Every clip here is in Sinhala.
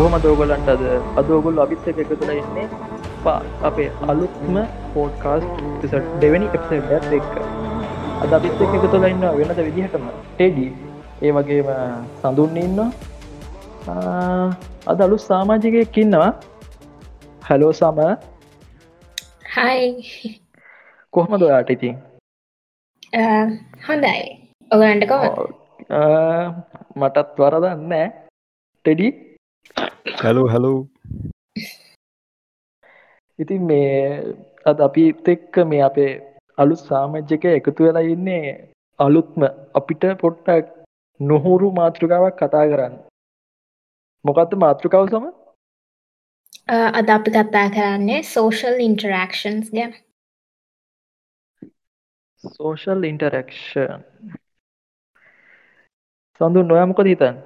කොහොම දෝගොලන්ට අද? අදෝගොල් අවිත්ත එක තුළ ඉන්නේ පා අපේ අලුත්ම පෝඩ්කාස් දෙවැනි එප්සඩ එක්ක. අද අපිත් එක තුළ ඉන්න වෙනද විදිහටම? ටෙඩී ඒ වගේම සඳුන්න ඉන්න අද අලු සාමාජිකයක් ඉන්නවා. හැලෝ සම. හයි කොහොම දොයාට ඉතින්? හොඳයි. ඔගලන්ට මටත් වරදන්න ටෙඩි හැලෝ හැලෝ ඉතින් මේ අද අපිත් එක්ක මේ අපේ අලුත් සාමජ්‍යක එකතු වෙලා ඉන්නේ අලුත්ම අපිට පොට්ටක් නොහුරු මාතෘකාවක් කතා කරන්න. මොකක්ද මාතෘකාව සම? අද අපි කතා කරන්නේ සෝෂල් ඉන්ටරක්ෂන්ස් ගැන. සෝෂල් ඉන්ටරක්ෂන් සඳු නොයමකොද හිතන්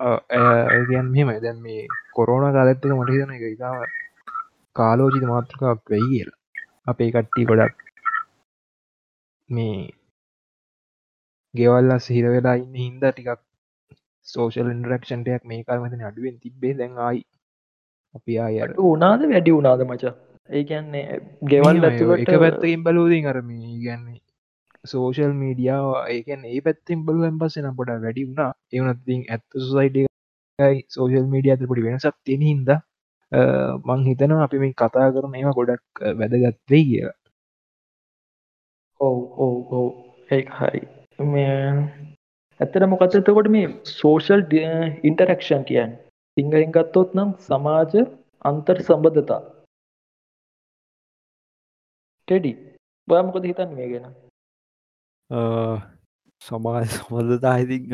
ඒගන් මෙම දැන් මේ කොරෝණ කාලත්තක මට හිතන එක ඉතාව කාලෝජිත මාතෘකාවක් වෙයි කියලා අපේ කට්ටි ගොඩක් මේ ගෙවල්ල සිහිර වෙලා ඉන්න හින්ද ටිකක් සෝෂල් ඉන්ඩරක්ෂන්ටයක් මේ කාල්මතින අඩුවෙන් තිබේ දැන් ආයි අපි අයට උනාද වැඩි වුනාද මචා ඒ කියන්නේ ගෙවල් එක පැත්තකින් බලූදින් අරම ගැන්නේ සෝෂල් මීඩියාව ඒකන් ඒ පැත්තින් බලුවෙන් පස්සෙන පොඩ වැඩි වුණා. එවනත්තින් ඇත්ත සුසයිටයි සෝෂල් මීඩිය අත පොඩි වෙනසක් තියෙන හින්ද මං හිතනවා අපි මේ කතා කරන ඒවා ගොඩක් වැදගත්වේ කිය ඔව් ඔව් ඔව්. ඒ හරි. ඇත්තට මොකත්තකොට මේ සෝෂල් ඉන්ටරක්ෂන් කියන් සිංහලින් ගත්තොත් නම් සමාජ අන්තර් සම්බධතා ටෙඩි බයමකොද හිතන් මේ ගැන? සමාජ සමඳතා ඉතින්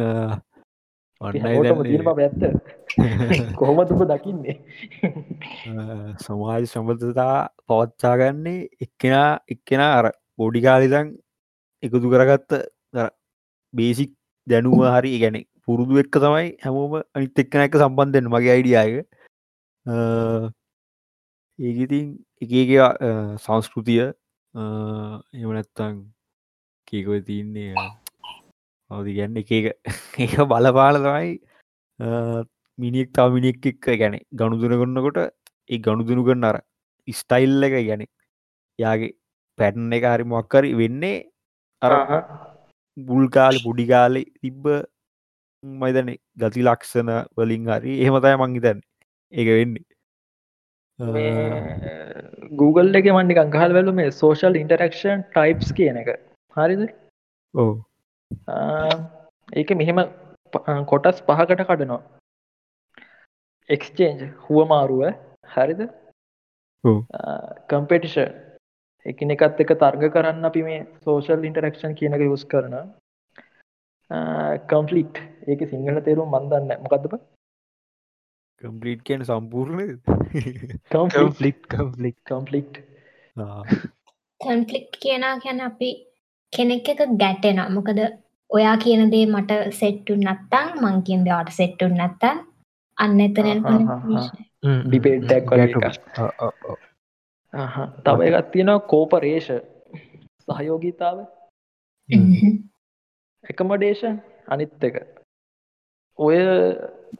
ඔන්නම ඇත්ත කොහොමතුම දකින්නේ සමාජ සම්බධතා පවත්චාගන්නේ එක්කෙනා එක්කෙනා අර පොඩිකාලිතන් එකතු කරගත්ත බේසික් දැනුව හරි ගැන පුරුදු එක්ක තමයි හැමෝම අනිත් එක්කන එක සම්බන්ධෙන් මගේ අයිඩියාය ඒගඉතින් එකගේ සංස්කෘතිය එමනැත්තං කීකො තියන්නේ අවදි ගැන්න එක එක බලපාල තමයි මිනිෙක් තාව මිනිෙක් එක්ක ගැන ගණුදුන කොන්නකොට ඒ ගණුදුනු කරන්න අර ස්ටයිල් එක ගැන යාගේ පැටන් එක හරි මොක්කරි වෙන්නේ අර බුල්කාල පුඩිකාලෙ තිබ්බ මයිතන ගති ලක්ෂණ වලින් හරි එහෙමතය මංහිතන්න ඒක වෙන්නේ. Google එක මන්නික අංහල් වැලු මේ සෝෂල් ඉන්ටරක්ෂන් ටයිප්ස් කියන එක හරිද? ඕ ඒක මෙහෙම කොටස් පහකට කඩනවා. එක්ස්චේන්ජ් හුවමාරුව. හරිද? කම්පෙටිෂ එකන එකත් එක තර්ග කරන්න අපි මේ සෝෂල් ඉන්ටරක්ෂන් කියනක යුස් කරන කම්පලික්් ඒක සිංහල තේරුම් මන්දන්න මොකක්දප කම්පලිට් කියන සම්පූර්ණ කම්පලික් කම්පලික් කම්පලික්් කන්ෆලික්් කියනා ගැන අපි කෙනෙක් එක ගැටෙන මොකද ඔයා කියන දේ මට සෙට්ටු නත්තං මං කියන දෙවාට සෙට්ටු නැත්තන් අන්න එතන ඩිපේට්ඩක් තව එකත් තියෙනවා කෝපරේෂ. සහයෝගීතාව? එකමඩේෂන් අනිත් එක. ඔය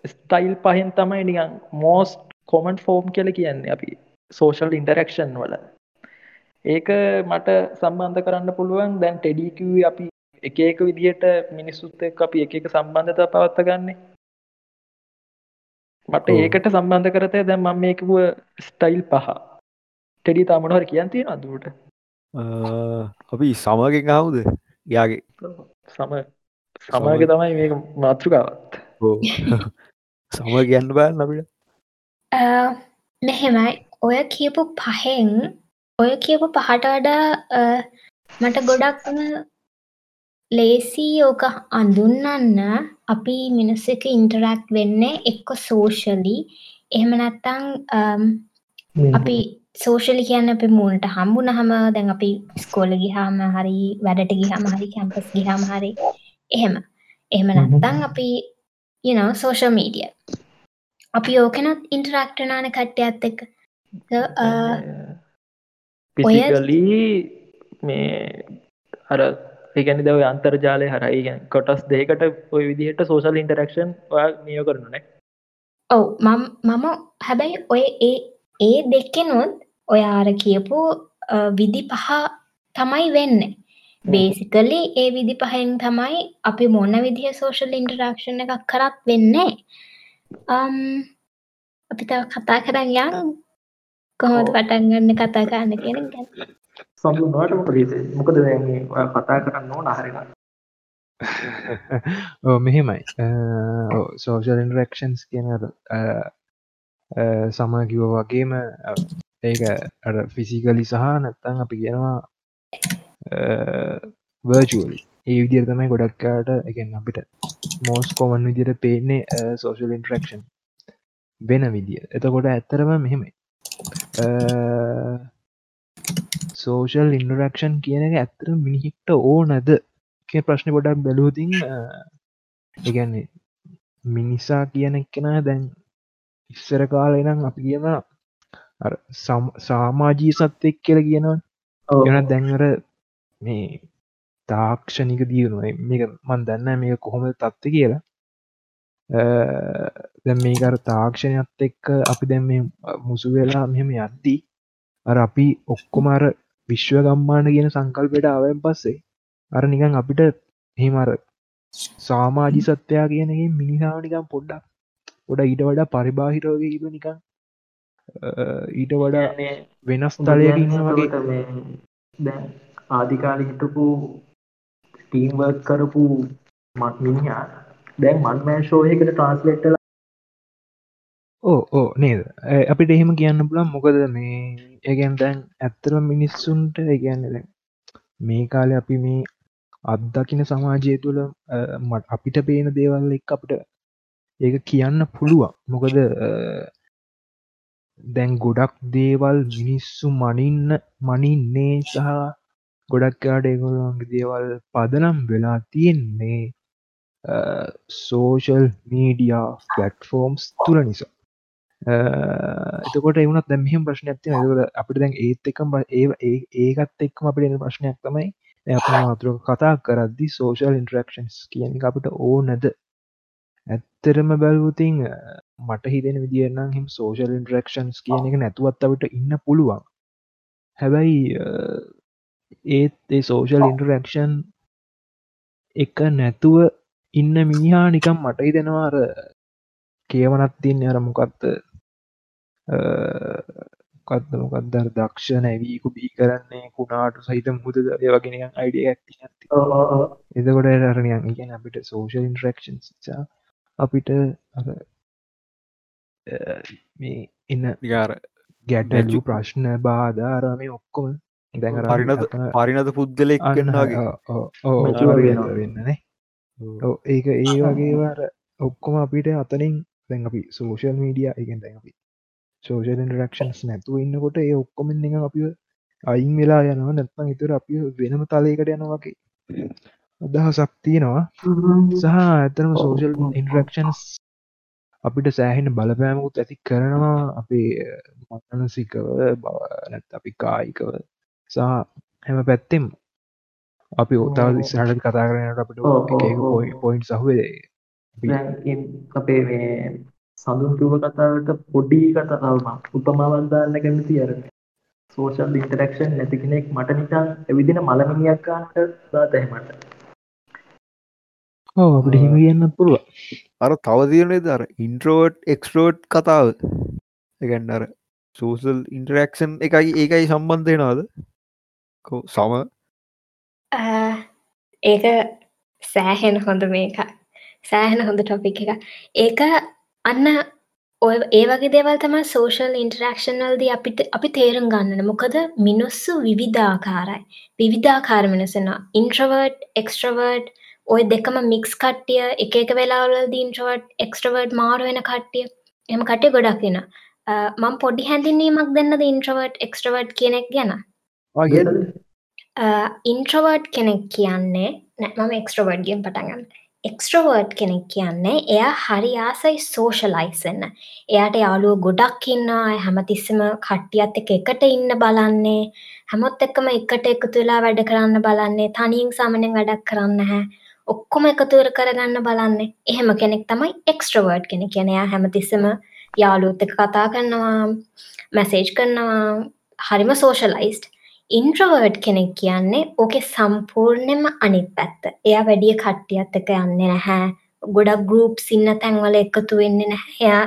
ස්ටයිල් පහෙන් තමයි නිකන් මෝස්ට කොමන්් ෆෝම් කියල කියන්නේ අපි සෝෂල් ඉන්ටරක්ෂන් වල ඒක මට සම්බන්ධ කරන්න පුළුවන්. දැන් ටෙඩිකව අපි එක එක විදිහට මිනිස්සුත් එක් අපි එක එක සම්බන්ධත පවත්ත ගන්නේ මට ඒකට සම්බන්ධ කරතය දැන් මම මේකුව ස්ටයිල් පහ. ටෙඩි තමනහර කියන් තියෙන අදුට අපි සමගෙන් හවුද යාගේ සම සමග තමයි මේ මාතෘකාවත්. සම ගැන්න බෑන් අපිට. මෙහෙමයි. ඔය කියපු පහෙන් ඔය කියපු පහට වඩා මට ගොඩක්ම ලේසි ඕක අඳුන්නන්න අපි මිනිස්ස එක ඉන්ටරක්් වෙන්නේ එක්ක සෝෂලි එහෙම නැත්තං අපි සෝෂලි කියන්න අප මූනට හම්බුන හම දැන් අපි ස්කෝල ගිහාම හරි වැඩට ගිහම හරි කැම්පස් ගිහම හරි එහෙම. එහෙම නැත්තං අපි යන සෝෂල් මීඩිය අපි ඕකනත් ඉන්ටරක්ටනාන කට්ටයත් එක්ක පිසිකලී මේ අර ඒගැනි දව අන්තර්ජාලය හරයි ගැන් කොටස් දෙකට ඔය විදිහට සෝසල් ඉන්ටරක්ෂන් නියෝ කරනුනේ ඔව් මම හැබැයි ඔය ඒ ඒ දෙක්කෙනොත් ඔයාර කියපු විදි පහ තමයි වෙන්න. බේසිකලි ඒ විදි පහෙන් තමයි අපි මොන විදිහ සෝෂල් ඉන්ටරක්ෂණ එකක් කරත් වෙන්නේ. අපි තව කතා කරන්න යන් කොහොමද. පටන් ගන්න කතා කරන්න කියන එක. ගැන. සම්බුණට මොකද මොකද දැන් මේ කතා කරන්න ඕන හරින ඕ මෙහෙමයි. සෝෂල් ඉන්ටරක්ෂන්ස් කියන සම කිව වගේම ඒක අ ෆිසිකලි සහ නැත්තං අපි කියනවා වර්ජුවලි ඒ විදිර තමයි ගොඩක්කාට එකෙන් අපිට මෝස් කොමන් විදිර පේන්නේ සෝෂල් ඉන්ටරක්ෂන් වෙන විදිිය. එතකොට ඇත්තරම මෙහෙමයි සෝෂල් ඉන්ඩරක්ෂන් කියන එක ඇත්තර මිනිහික්ට ඕ නැද කිය ප්‍රශ්න ගොඩක් බැලූතින් ඒගැන්නේ මිනිසා කියන එක්කෙන දැන් ඉස්සර කාලෙනම් අපි කියන සාමාජී සත්‍යයක් කියල කියනවා එන දැන්වර මේ තාක්ෂණික දියුණුව මේක මන් දන්න මේ කොහොම තත්ත කියලා දැ මේකර තාක්ෂණයත් එක්ක අපි දැන් මේ මුසු වෙලා මෙහෙම යද්දී අර අපි ඔක්කොමර විශ්ව ගම්මාන කියන සංකල්පයට ආවයෙන් පස්සේ අර නිකන් අපිට හෙමර සාමාජි සත්‍යයා කියනගේ මිනිසාාවනිකම් පොඩ්ඩක් ගොඩ ඊට වඩා පරිබාහිරෝග ඉතු නිකන් ඊට වඩා වෙනස් තලයකින්න වගේ. දැන් ආදිකාල හිටපු ටීම්වර්ක් කරපු මත් මිනිහා දැන් මන්මෑ ශෝයකට ට්‍රන්ස්ලේට්ල ඕ ඕ නේද? ඇ, අපිට එහෙම කියන්න පුලන් මොකද මේ ඒගැන් දැන් ඇත්තර මිනිස්සුන්ට ඒගැන්න දැන් මේ කාලෙ අපි මේ අත්දකින සමාජය තුළ අ, මට අපිට පේන දේවල් එක් අපිට ඒක කියන්න පුළුවන්. මොකද අ, දැන් ගොඩක් දේවල් මිනිස්සු මනින්න මනින්නේ සහ ගොඩක්කාට ඒගොලන්ගේ දේවල් පදනම් වෙලා තියෙන්නේ සෝෂල් මීඩියා ෆලට්ෆෝම්ස් තුළ නිසා. එතකොට එවුණත් දැ මෙහම ප්‍රශ්න ඇති ද අපිට දැන් ඒත් එකම ඒ ඒකත් එක්ම අපිට එන ප්‍රශ්නයක් තමයි අප මාතුර කතා කරද්දි සෝෂල් ඉන්ට්‍රක්ෂන්ස් කියන අපිට ඕ නැද ඇත්තරම බැලවතින් මට හිතෙන විදිරනම් හිම සෝෂල් ඉන්ට්‍රක්ෂන්ස් කියන එක නැතුවත් අපට ඉන්න පුළුවන්. හැබැයි අ, ඒත් ඒ සෝෂල් ඉන්ටරක්ෂන් එක නැතුව ඉන්න මිනිහා නිකම් මට හිතෙනවාර කියවනත් තින්න අර මොකක්ත කත්ද මොකක්දර දක්ෂ නැවීකු බී කරන්නේ කුණාට සහිත මුද ඒ වගෙන අයිඩිය ඇති එතකොට රණයන් ඉගෙන අපිට සෝෂල් ඉන්ටරක්ෂන් අපිට අර, මේ ඉන්න නිකාර ගැටලු ප්‍රශ්න බාධාරම ඔක්කොම දැන් අර පරිනත අතන පරිනත පුද්ගලෙක් වගේ. Mature වෙනවා. වෙන්නනේ ඔව්, ඒක ඒ වගේවාර ඔක්කොම අපිට අතනින් දැන් අපි සෝෂල් මීඩිය එකෙන් දැන් අපි සෝෂල් ඉන්ටරක්ෂන්ස් නැතුව ඉන්නකොට ඒ ඔක්කොමෙන් එක අපි අයින් වෙලා යනවා. නැත්නම් ඉතුර අපි වෙනම තලයකට යන වගේ අදහසක් තියෙනවා. සහ ඇතරම සෝෂල් ඉන්ටරක්ෂන්ස් අපිට සෑහෙන බලපෑමකුත් ඇති කරනවා. අපේ මනසිකව බව නැත් අපි කායිකව සහ හැම පැත්තෙම අපි ඔතාව ඉස්සහට කතා කරනට අපිට පොයින්් සහවේ අපේ සඳුන් කිව්ව කතාවට පොඩි කතාවම උපමාවක් දාන්න කැමති අර සෝෂල් ඉන්ටරැක්ෂන් නැති කෙනෙක් මට නිකන් ඇවිදින මලමිනියක් ගන්නට දාත එහෙමට අපිට හිම කියන්න පුළුව අර තව තියනේ දර ඉන්ට්‍රෝට් එක්ස්ට්‍රෝට් කතාව. එකන්න අර සෝසල් ඉන්ටරක්ෂන් එකයි ඒකයි සම්බන්ධයනවාද කො සම? ඒක සෑහෙන හොඳ මේක සෑහෙන හොඳ ටොපික් එක ඒක අන්න ඔය ඒ වගේ දේවල් තම සෝෂල් ඉන්ටරක්ෂන් වල්ද අපිට අපි තේරුම් ගන්නන. මොකද මිනිස්සු විවිධාකාරයි. විවිධාකාර මිනිසෙන ඉන්ට්‍රවර්ඩ් එක්ස්ට්‍රවර්ඩ් ඔය දෙකම මික්ස් කට්ටිය එක එක වෙලාවලද ඉන්ට්‍රවර්ඩ් එක්ස්ට්‍රවර්ඩ් මාර වෙන කට්ටිය. එම කටේ ගොඩක් වෙන මං පොඩි හැඳින්වීමක් දෙන්නද ඉන්ට්‍රවර්ඩ් එක්ස්ට්‍රවර්ඩ් කෙනෙක් ගැන? ඉන්ට්‍රවර්ඩ් කෙනෙක් කියන්නේ නෑ මම එක්ස්ට්‍රවර්ඩ්ගෙන් පටගන්න එක්ස්ට්‍රවර්ඩ් කෙනෙක් කියන්නේ එයා හරි ආසයි සෝෂලයිසන්න එයාට යාලුව ගොඩක් ඉන්නවා හැමතිස්සම කට්ටියත් එක එකට ඉන්න බලන්නේ හැමොත් එක්කම එකට එකතු වෙලා වැඩ කරන්න බලන්නේ තනියෙන් සාමනෙන් වැඩක් කරන්න හැ ඔක්කොම එකතුවර කරගන්න බලන්නේ. එහෙම කෙනෙක් තමයි එක්ස්ට්‍රවර්ඩ් කෙනෙ කියනයා හැමතිස්සම යාලුත් එක කතා කරනවා මැසේජ් කරනවා හරිම සෝෂලයිස්ට් ඉන්ට්‍රවර්ඩ් කෙනෙක් කියන්නේ ඕකෙ සම්පූර්ණයම අනිත් පැත්ත. එයා වැඩිය කට්ටියත් එක යන්නේ නැහැ. ගොඩක් ගරුප් සින්න තැන්වල එකතු වෙන්නේ නැහැ. එයා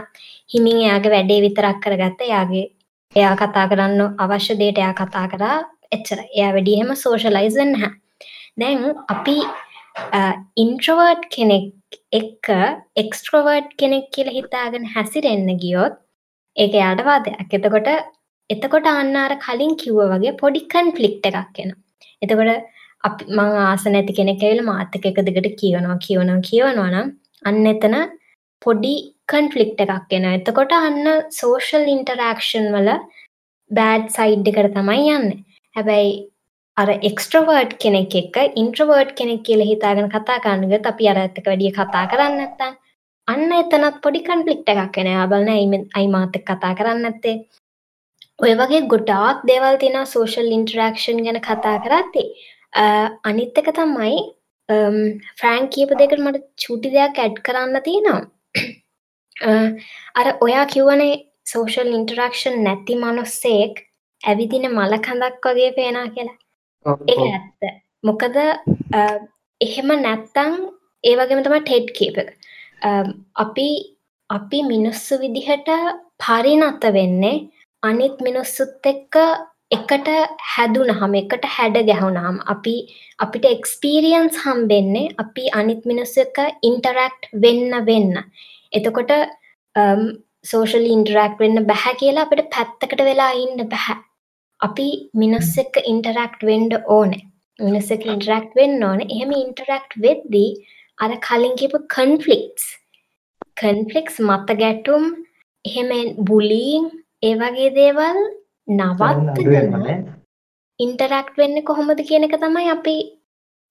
හිමින් එයාගේ වැඩේ විතරක් කරගත්ත එයාගේ එයා කතා කරන්න අවශ්‍ය දේට එයා කතා කරා එච්චර එයා වැඩියහෙම සෝෂලයිසන් හැ දැන් අපි ඉන්ට්‍රවර්ඩ් කෙනෙක් එක්ක එක්ස්ට්‍රවර්ඩ් කෙනෙක් කියල හිතාගෙන හැසිරෙන්න ගියොත් ඒක යාටවාදයක් එතකොට එතකොට අන්න අර කලින් කිව්ව වගේ පොඩි කන්ෆ්ලික්ට් එකක් එන. එතකොට අපි මං ආස නැති කෙනෙක් ඇවිල්ලා මාත් එක්ක එක දිගට කියවනවා කියවනවා කියවනවා නම් අන්න එතන පොඩි කන්ෆ්ලික්ට් එකක් එනවා. එතකොට අන්න සෝෂල් ඉන්ටරැක්ෂන් වල බෑඩ් සයිඩ් එකට තමයි යන්නේ. හැබැයි අර එක්ස්ට්‍රවර්ඩ් කෙනෙක් එක්ක ඉන්ට්‍රවර්ඩ් කෙනෙක් කියලා හිතාගෙන කතා කරන්න ගියොත් අපි අර ඇත්ත වැඩිය කතා කරන්නේ නැත්නම් අන්න එතනත් පොඩි කන්ෆ්ලික්ට් එකක් එනවා. බලන්න අයි මාත් එක්ක කතා කරන්නේ නැත්තේ. ඔය වගේ ගොඩාක් දේවල් තියෙනවා සෝෂල් ඉන්ටරක්ෂන් ගැන කතා කරත්තේ අනිත් එක තමයි ෆ්‍රෑන්ක් කියප දෙකට මට චුටි දෙයක් ඇඩ් කරන්න තියෙනවා. අර ඔයා කිව්වනේ සෝෂල් ඉන්ටරක්ෂන් නැති මනුස්සෙක් ඇවිදින මල කඳක් වගේ පේනා කියලා. ඒ ඇත්ත. මොකද එහෙම නැත්තං ඒ වගේම තම ටෙඩ් කේප අපි අපි මිනිස්සු විදිහට පරිනත වෙන්නේ අනිත් මිනිස්සුත් එක්ක එකට හැදුනහම එකට හැඩ ගැහුණාම අපි අපිට එක්ස්පීරියන්ස් හම්බෙන්නේ අපි අනිත් මිනිස්සු එක්ක ඉන්ටරැක්ට් වෙන්න වෙන්න. එතකොට um, සෝෂල් ඉන්ටරැක්ට් වෙන්න බැහැ කියලා අපිට පැත්තකට වෙලා ඉන්න බැහැ. අපි මිනිස් එක්ක ඉන්ටරැක්ට් වෙන්න ඕනේ. මිනිස් එක්ක ඉන්ටරැක්ට් වෙන්න ඕනේ. එහෙම ඉන්ටරැක්ට් වෙද්දී අර කලින් කියපු කන්ෆ්ලික්ට්ස් කන්ෆ්ලික්ස් මත ගැටුම් එහෙම බුලීන් ඒ වගේ දේවල් නවත්තගෙන ඉන්ටරක්ට් වෙන්න කොහොමද කියන එක තමයි අපි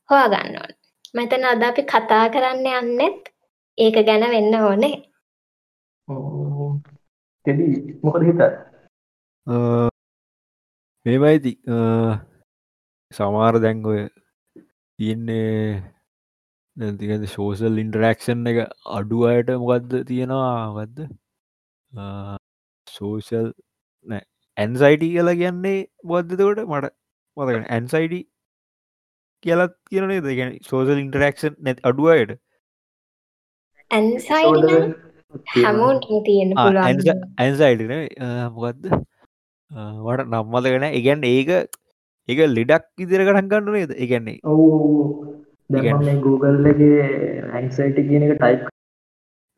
හොයාගන්න ඕන මෙතන අද අපි කතා කරන්න යන්නෙත් ඒක ගැන වෙන්න ඕනේ. තෙදී මොකද හිත මේමයිති සමාර දැන් ඔය තියෙන්නේ නැතිකද ශෝසල් ඉන්ටරක්ෂන් එක අඩු අයට මොකක්ද තියෙනවා ගත්ද සෝෂල් ඇන්සයිටි කියලා කියන්නේ බොද්ධතකොට මට මතක ඇන්සයිඩි කියලත් කියනේ ගැන සෝසල් ඉන්ටරක්ෂන් නැත් අඩුවයට ඇන්සයිඩන මොකක්ද වට නම්මතගෙන ඉගැන් ඒක ඒක ලෙඩක් ඉදිර කරන් ගන්න නේද? ඉගැන්නේ ඔවු. Googleගේ ඇන්සයිට කියන එක ටයිප්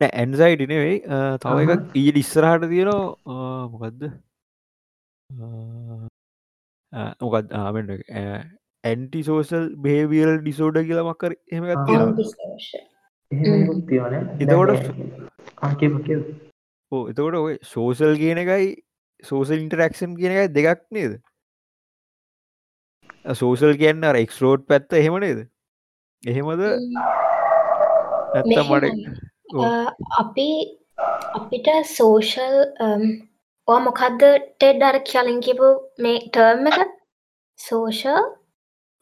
ඇන්සයිටි නෙවෙයි. තව එකක් ඊට ඉස්සරහට තියෙනවා. මොකක්ද මොකත් ආමෙන්ට ඇන්ටි සෝසල් බේවියල් ඩිසෝඩ කියලා මක්කර එම එතකොට ඕ එතකොට ඔය සෝසල් කියන එකයි සෝසල් ඉන්ටරක්ෂන් කියන එකයි දෙකක් නේද? සෝසල් කියන්න එක්ස්රෝඩ් පැත්ත එහෙම නේද? එහෙමද? ඇත්ත මට අපි අපිට සෝෂල් ඕ මොකක්ද ටෙඩ් අර කියලින් කිපු මේ ටර්ම් එක? Social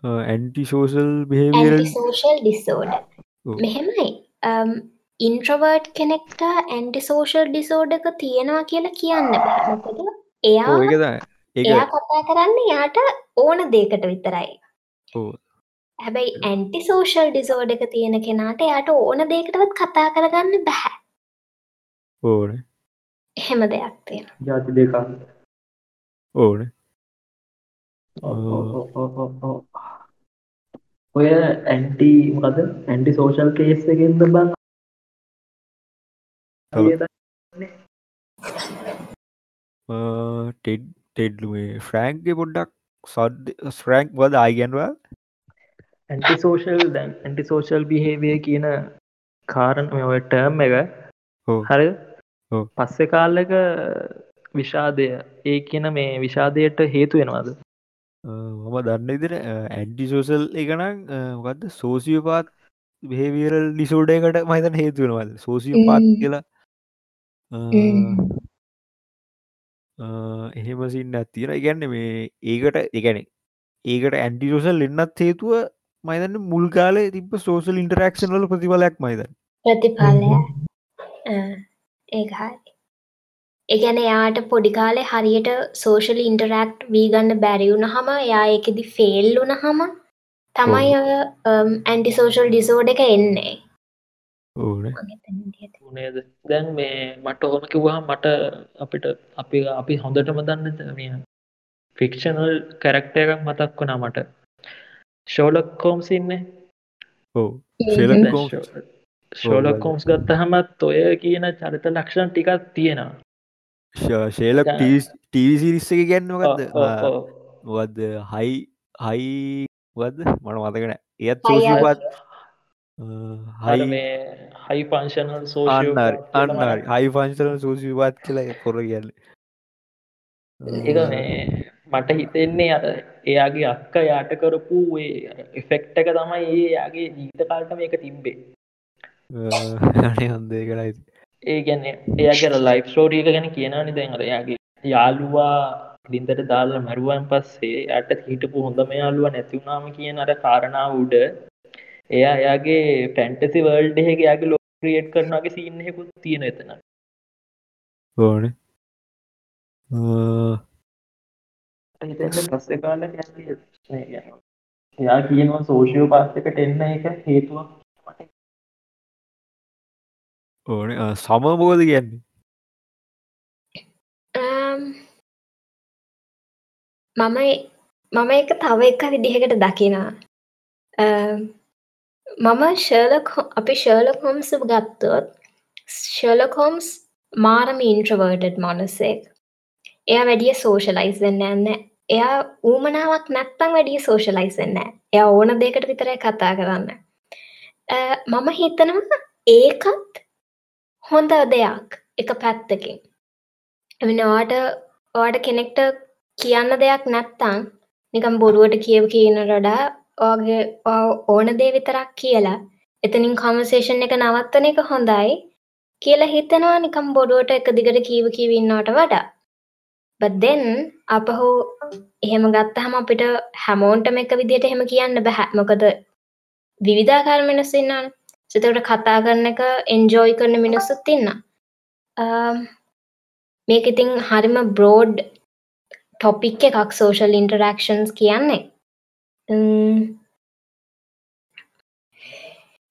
anti behavioural social disorder මෙහෙමයි. ඉන්ට්‍රවර්ට් කෙනෙක්ට ඇන්ටි සෝෂල් ඩිසෝඩ එක තියෙනවා කියලා කියන්න බැමකද එයා එයා කතා කරන්න යාට ඕන දේකට විතරයි හැබැයි ඇන්ටි සෝෂල් ඩිසෝඩ එක තියෙන කෙනාට යට ඕන දෙකටවත් කතා කරගන්න බැහැ ඕන. එහෙම දෙයක් තියෙන ජාති දෙක ඕන. ඔය ඇන්ටි මද ඇන්ටි සෝෂල් කේස් එකෙන්ද බං ටෙඩ් ටෙඩ්ලුවේ ෆ්‍රෑන්ක්ගේ පොඩ්ඩක් සඩ් ස්ෆ්‍රෑන්ක් වද ආයිගැන්වා ඇන්ටි සෝෂල් දැන් ඇන්ටි සෝෂල් බිහේවිය කියන කාරණ ඔය ටර්ම් එක හරි පස්සෙ කාල්ලක විෂාදය. ඒ කියන මේ විෂාදයට හේතු වෙනවාද? මම දන්න ඉදිර ඇන්ටි සෝසල් එකනම් මොකක්ද සෝසියපාත් බේවියරල් ඩිසෝඩයකට මහිතන් හේතු වෙනවාද? සෝසිය පාත් කියලා? එහෙම සින්න ඇතිර ඉගැන්න මේ ඒකට එකැනෙ ඒකට ඇන්ටිසෝසල් එන්නත් හේතුව මයිදන්න මුල් කාලේ තිබ සෝසල් ඉන්ටරක්ෂන් වල ප්‍රතිඵලයක් මයිද ප්‍රතිඵලය ඒහරි ඒගැන යාට පොඩිකාලේ හරියට සෝෂල් ඉන්ටරක්ට් වී ගන්න බැරිවුණ හම යා එකෙදි ෆෙල්ලුන හම තමයි ඇන්ටි සෝෂල් ඩිසෝඩ එක එන්නේ. ඕන නේද? දැන් මේ මට ඔහොම කිව්වා මට අපිට අපි අපි හොඳටම දන්න මේ ෆික්ෂනල් කැරක්ට එකක් මතක් වුණා මට ෂෝලක් කෝම්ස් ඉන්නේ. ඕ ෂෝලක් කෝම්ස් ගත්ත හමත් ඔය කියන චරිත ලක්ෂණ ටිකක් තියෙනවා. ශේලක් ටීසිරිස්ස එක ගැන්නවගත්ද මොකක්ද හයි හයි වද මට මතකෙන ඒත් සෝෂපත් හයි මේ හයි පංශනල් සෝෂ අන්න හයි පංශන සෝෂීපත් කියලා පොර කියන්න. ඒ මේ මට හිතෙන්නේ අර එයාගේ අක්ක යාට කරපු එෆෙක්ට එක තමයි ඒ යාගේ ජීත කාල්ට මේක තිබ්බේ. හොන්දේ කරයි ඒ ගැන එයාගර ලයිෆ් ස්ටෝරියක ගැන කියනනි දැන්ර යාගේ යාළුවා ඩින්දට දාල මැරුවන් පස්සේ ඇට හිටපු හොඳම යාලුව නැතිවුණාම කියන අර කාරණාව උඩ එයා එයාගේ ෆැන්ටසි වර්ල්ඩ් එහෙක යාගේ ලෝ ක්‍රියට් කරනගේ සින්නහෙකුත් තියෙන එතන ඕන පස්සේ කාල එයා කියනවා සෝෂියෝ පාස්සකට එන්න එක හේතුවක්. ඕන සමබෝධ කියන්නේ? මම මම එක තව එක විදිහකට දකිනා මම ශර්ලක් අපි ශර්ලක් හොම්ස් ගත්තොත් ශර්ලකොම්ස් මාරම ඉන්ට්‍රවර්ටඩ් මොනසෙක් එයා වැඩිය සෝෂලයිස් වෙන්න ඇන්න එයා ඌමනාවක් නැත්තං වැඩිය සෝෂලයිස් වෙන්න එය ඕන දෙකට විතරයි කතා කරන්න. මම හිතනවා ඒකත් හොඳ දෙයක් එක පැත්තකින්. එමිනවාට වාට කෙනෙක්ට කියන්න දෙයක් නැත්තං නිකම් බොරුවට කියව කියන රඩා ඕගේ ඕන දේ විතරක් කියලා එතනින් කමසේෂන් එක නවත්තන එක හොඳයි කියලා හිතනවා නිකම් බොඩුවට එක දිගට කීව කිවන්නට වඩා. බදෙන් අපහු එහෙම ගත්තහම අපිට හැමෝන්ටම එක විදියට එහෙම කියන්න බැහැ. මොකද විවිධාකාර මිනිස්සන්නන සිතකට කතා කරන එක එන්ජෝයි කරන මිනිස්සුත් ඉන්න um, මේක ඉතිං හරිම බ්‍රෝඩ් ටොපික් එකක් සෝෂල් ඉන්ටරක්ෂන්ස් කියන්නේ.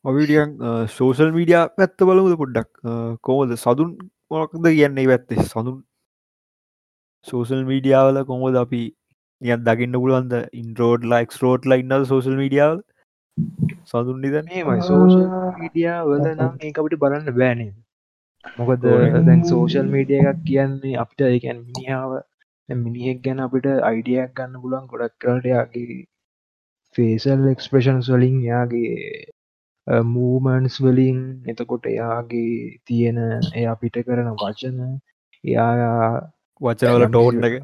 ඔවිඩියන් සෝසල් මීඩිය පැත්ත බලමුද පොඩ්ඩක්? Uh, කොමද සදුන් මොකද කියන්නේ පැත්තේ? සඳුන් සෝසල් මීඩියාවල කොමද අපි නියන් දකින්න පුළුවන්ද ඉන්රෝඩ් ලයික් රෝඩ් ලයින්න සෝසල් මීඩියාවල් සඳුන් නිද මේමයි සෝෂල් මීඩියා වල නම් ඒ අපිට බලන්න බෑනේ මොකද දැන් සෝෂල් මීඩිය එකක් කියන්නේ අපිට ඒකැන් මිනිාව මිනිහෙක් ගැන අපිට අයිඩියක් ගන්න පුලුවන් ගොඩක් කරට යාගේ ෆේසල් එක්ස්ප්‍රේෂන්ස් වලින් යාගේ මූමන්ස් වලින්. එතකොට එයාගේ තියෙන එය අපිට කරන වචන එයා වචනවල ටෝන් එක.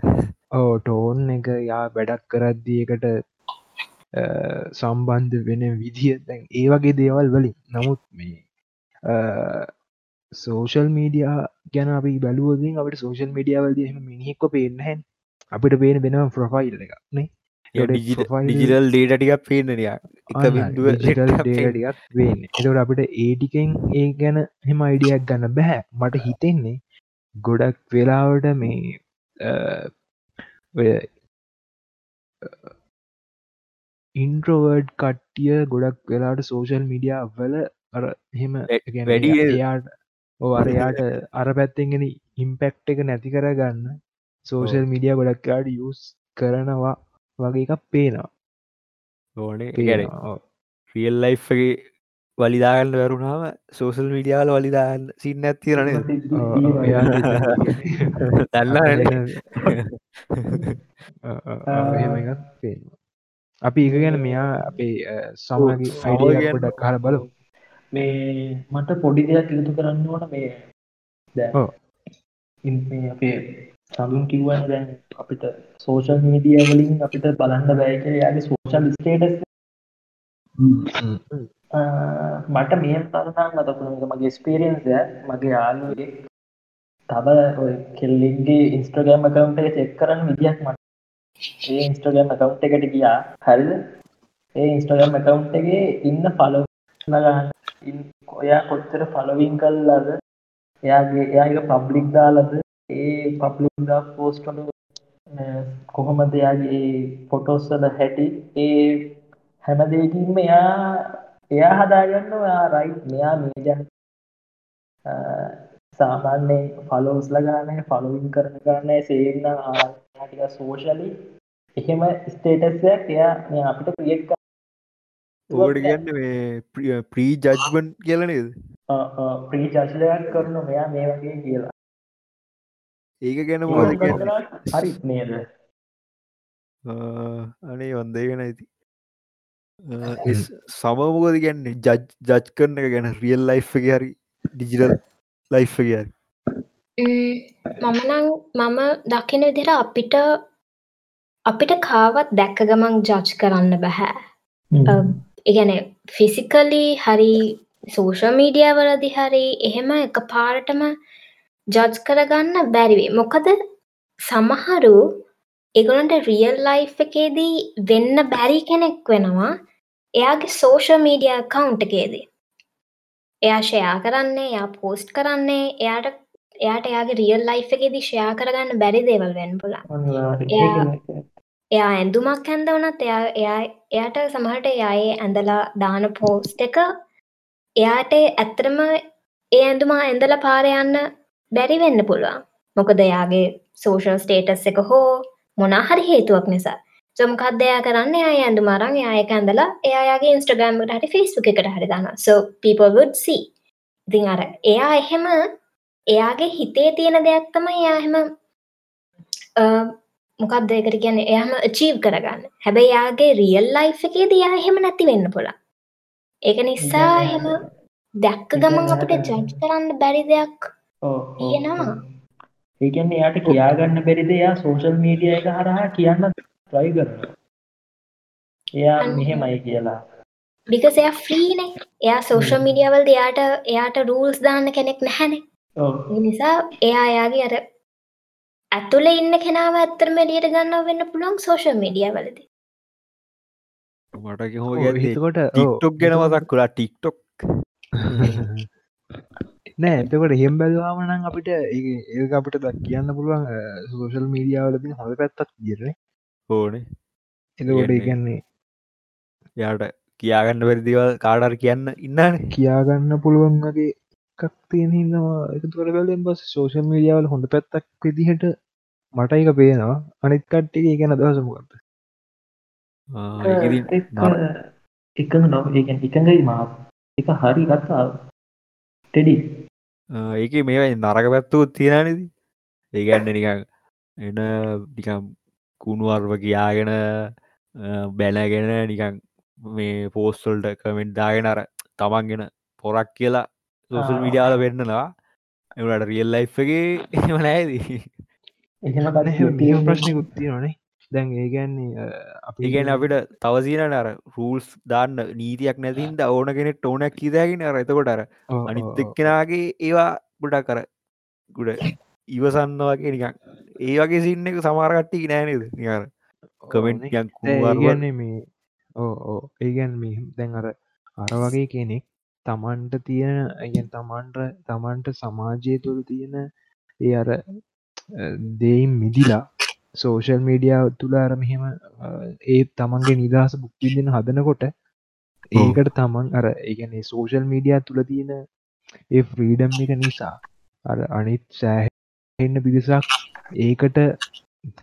ඕ ටෝන් එක යා වැඩක් කරද්දියකට සම්බන්ධ වෙන විදිහ දැන් ඒ වගේ දේවල් වලින්. නමුත් මේ සෝෂල් මීඩියා ගැන අපි බැලුවගින් අපට සෝෂල් මීඩියාවල්ද එහම මිනිහෙක්ව පේනහැන් අපිට පේන වෙනම ප්‍රොෆයිල් එක නේ ඩිජිටල් ඩේටටිකක් පේනනය ටිකත් වෙන්න එතට අපිට ඒටිකෙන් ඒ ගැන හෙම අයිඩියක් ගන්න බැහැ මට හිතෙන්නේ ගොඩක් වෙලාවට මේ ඉන්ට්‍රෝවර්ඩ් කට්ටිය ගොඩක් වෙලාට සෝෂල් මිඩියා වල අර හෙම වැඩි එයාට අරයාට අර පැත්තෙන්ගෙන ඉම්පෙක්් එක නැති කරගන්න සෝෂල් මිඩිය ගොඩක්කාඩ යස් කරනවා වගේ එකක් පේනවා. ඕනේ. ෆියල් ලයිෆ්ගේ වලිදාගන්න වැරුණාම සෝසල් විඩියාල වලිදාන්න සින්න ඇත්තිරන පේනවා අපි එක ගැන මෙයා අපේ සමගේ අයිඩිය ගොඩක් කාල බලු මේ මට පොඩි දෙයක් ඉලතු කරන්න ඕන මේ දැ අපේ සඳුන් කිව්වන් දැන් අපිට සෝෂල් මීඩිය වලින් අපිට බලන්න බෑක යාගේ සෝෂල් ස්ටේටස් මට මේ තරනම් අතකුණ මගේ ස්පේරියන්ස මගේ යාලුවේ තව ඔය කෙල්ලින්ගේ ඉන්ස්ට්‍රගෑම් කවුන්ට එක චෙක් කරන්න විදිහක් මට. ඒ ඉන්ස්ට්‍රගෑම් කවුන්් එකට ගියා. හරිද? ඒ ඉන්ස්ටගම් කවුන්් එකගේ ඉන්න ෆලෝ ගන්න. ඔයා කොච්චර ෆලවින් කල්ලාද එයාගේ එයාගේ පබ්ලික් දාලද? ඒ පබ්ලික් දා පෝස්ටලු කොහොමද එයාගේ ෆොටෝස්සල හැටි? ඒ හැමදේකින්ම එයා එයා හදාගන්න ඔයා රයි් මෙයා මේජන් සාමාන්‍ය ෆලෝස්ල ගන්න ෆලවින් කරන ගන්න සේන්න ආටික සෝෂලි එහෙම ස්ටේටස්යක් එයා මේ අපිට ප්‍රියෙක් ඕට ගන්න මේ ප්‍රී ජජ්බන් කියලනේද ප්‍රී ජශ්ලයක් කරන මෙයා මේ වගේ කියලා. ඒක ගැන හරි නේද? අනේ වන්දේ ගැන ඇති සමමකද ගැන්නේ ජජ් ජජ් කරන එක ගැන රියල් ලයි් එක හරි ඩිජිටල් ලයි් එක හරි. මමනං මම දකින විදිර අපිට අපිට කාවත් දැක්ක ගමන් ජජ් කරන්න බැහැ ඉගැන ෆිසිකලි හරි සෝෂල් මීඩිය වලදි හරි එහෙම එක පාරටම ජජ් කරගන්න බැරිවේ මොකද සමහරු එගොලන්ට රියල් ලයි් එකේදී වෙන්න බැරි කෙනෙක් වෙනවා. එයාගේ සෝෂල් මීඩිය කවුන්ට් එකේදී. එයා ෂයා කරන්නේ එයා පෝස්ට් කරන්නේ එයාට එයාට එයාගේ රියල් ලයි් එකේදී ෂයා කරගන්න බැරි දේවල් වෙන්න පුළා එයා ඇඳුමක් ඇඳ වනත් එයා එයා එයාට සමහට එයායේ ඇඳලා දාන පෝස්ට් එක එයාට ඇත්තරම ඒ ඇඳුමා ඇඳල පාරයන්න බැරි වෙන්න පුළුවන්. මොකද එයාගේ සෝෂල් ස්ටේටස් එක හෝ මොනාහරි හේතුවක් නිසා. සොමකත් දෙයා කරන්න? එයා ඇඳු මරන් යායක ඇඳලා එයාගේ ඉන්ස්ට්‍රගෑම්ට හරි ෆිස්බුක් එකට හරි දාන්න so people would see. ඉතින් අර එයා එහෙම එයාගේ හිතේ තියෙන දෙයක් තමයි එයා එහෙම මොකක්ද ඒකට කියන්නේ? එයාම අචීව් කරගන්න. හැබැයි යාගේ රියල් ලයි් එකේදී යා එහෙම නැති වෙන්න පුළා ඒක නිසා එහෙම දැක්ක ගමන් අපිට ජජ් කරන්න බැරි දෙයක් තියෙනවා ඒකන්නේ එයාට කියාගන්න බැරිද එයා සෝෂල් මීඩිය එක හරහා කියන්න ට්‍රයි කරන එයා මෙහෙමයි කියලා. බිකස එයා ෆ්‍රීනේ එයා සෝෂල් මීඩියවල් එයාට එයාට රූල්ස් දාන්න කෙනෙක් නැහැනේ. නිසා එයා එයාගේ අර ඇතුළ ඉන්න කෙනාව ඇත්තරම එලියට ගන්න වෙන්න පුළුවන් සෝෂල් මීඩිය වලද. මට හෝ හිතකොට ටික්ටොක් ගැන මතක් කුලා ටික්ටොක් නෑ එතකොට හෙම් බැලවාමනං අපිට ඒ අපිට දක් කියන්න පුළුවන් සෝෂල් මීඩියාවලති හොඳ පැත්තක් දිරන ඕනේ. එතකොට ඉගන්නේ යාට කියාගන්න වැරදිවල් කාඩර් කියන්න ඉන්න කියාගන්න පුළුවන් වගේ එකක් තියෙන හින්නවා එකතුකට බැලෙන් බස් සෝෂල් මීඩියාවල හොඳ පැත්තක් විදිහට මට එක පේනවා. අනිත් කට්ටික ගැන දවසමකක්ද එක නො එකඟයි මා එක හරි කත්තා ටෙඩි ඒක මේ නරක පැත්තුත් තියෙනනිද ඒගන්න නිකං එන නිකම් කුණුවර්ව කියාගෙන බැනගෙන නිකං මේ පෝස්ටල්ට කමෙන්ට් දාගෙන අර තමන්ගෙන පොරක් කියලා සෝසල් මිඩියාල වෙන්නනවා එවට රියල් ලයි්ගේ එම නෑදී එහෙම ප්‍රශ්නය උත්තියනේ දැන් ඒගැන්නේ අපි ගැන අපිට තවසීන අර රූල්ස් දාන්න නීතියක් නැතින්ට ඕන කෙනෙක් ඕනක් කිදගෙන අර. එතකොට අර අනිත්තෙක්කෙනගේ ඒවා ගොඩක් කර ගුඩ ඉවසන්න වගේ නිකන්. ඒ වගේ සින්න එක සමාරකට්ටි නෑනද නිර කමෙන්ට් ගන්නේ මේ ඕ ඒගැන් මේ දැන් අර අර වගේ කෙනෙක් තමන්ට තියෙන ඇගෙන් තමන්ට තමන්ට සමාජය තුළ තියෙන ඒ අර දෙයින් මිදිලා සෝෂල් මීඩියාව තුළ අර මෙහෙම ඒ තමන්ගේ නිදහස බුක්තිදින හදනකොට ඒකට තමන් අර ඒගැනේ සෝෂල් මීඩියා තුළ තියෙන ඒ ෆ්‍රීඩම් එක නිසා අර අනිත් සෑහෙන්න පිරිසක් ඒකට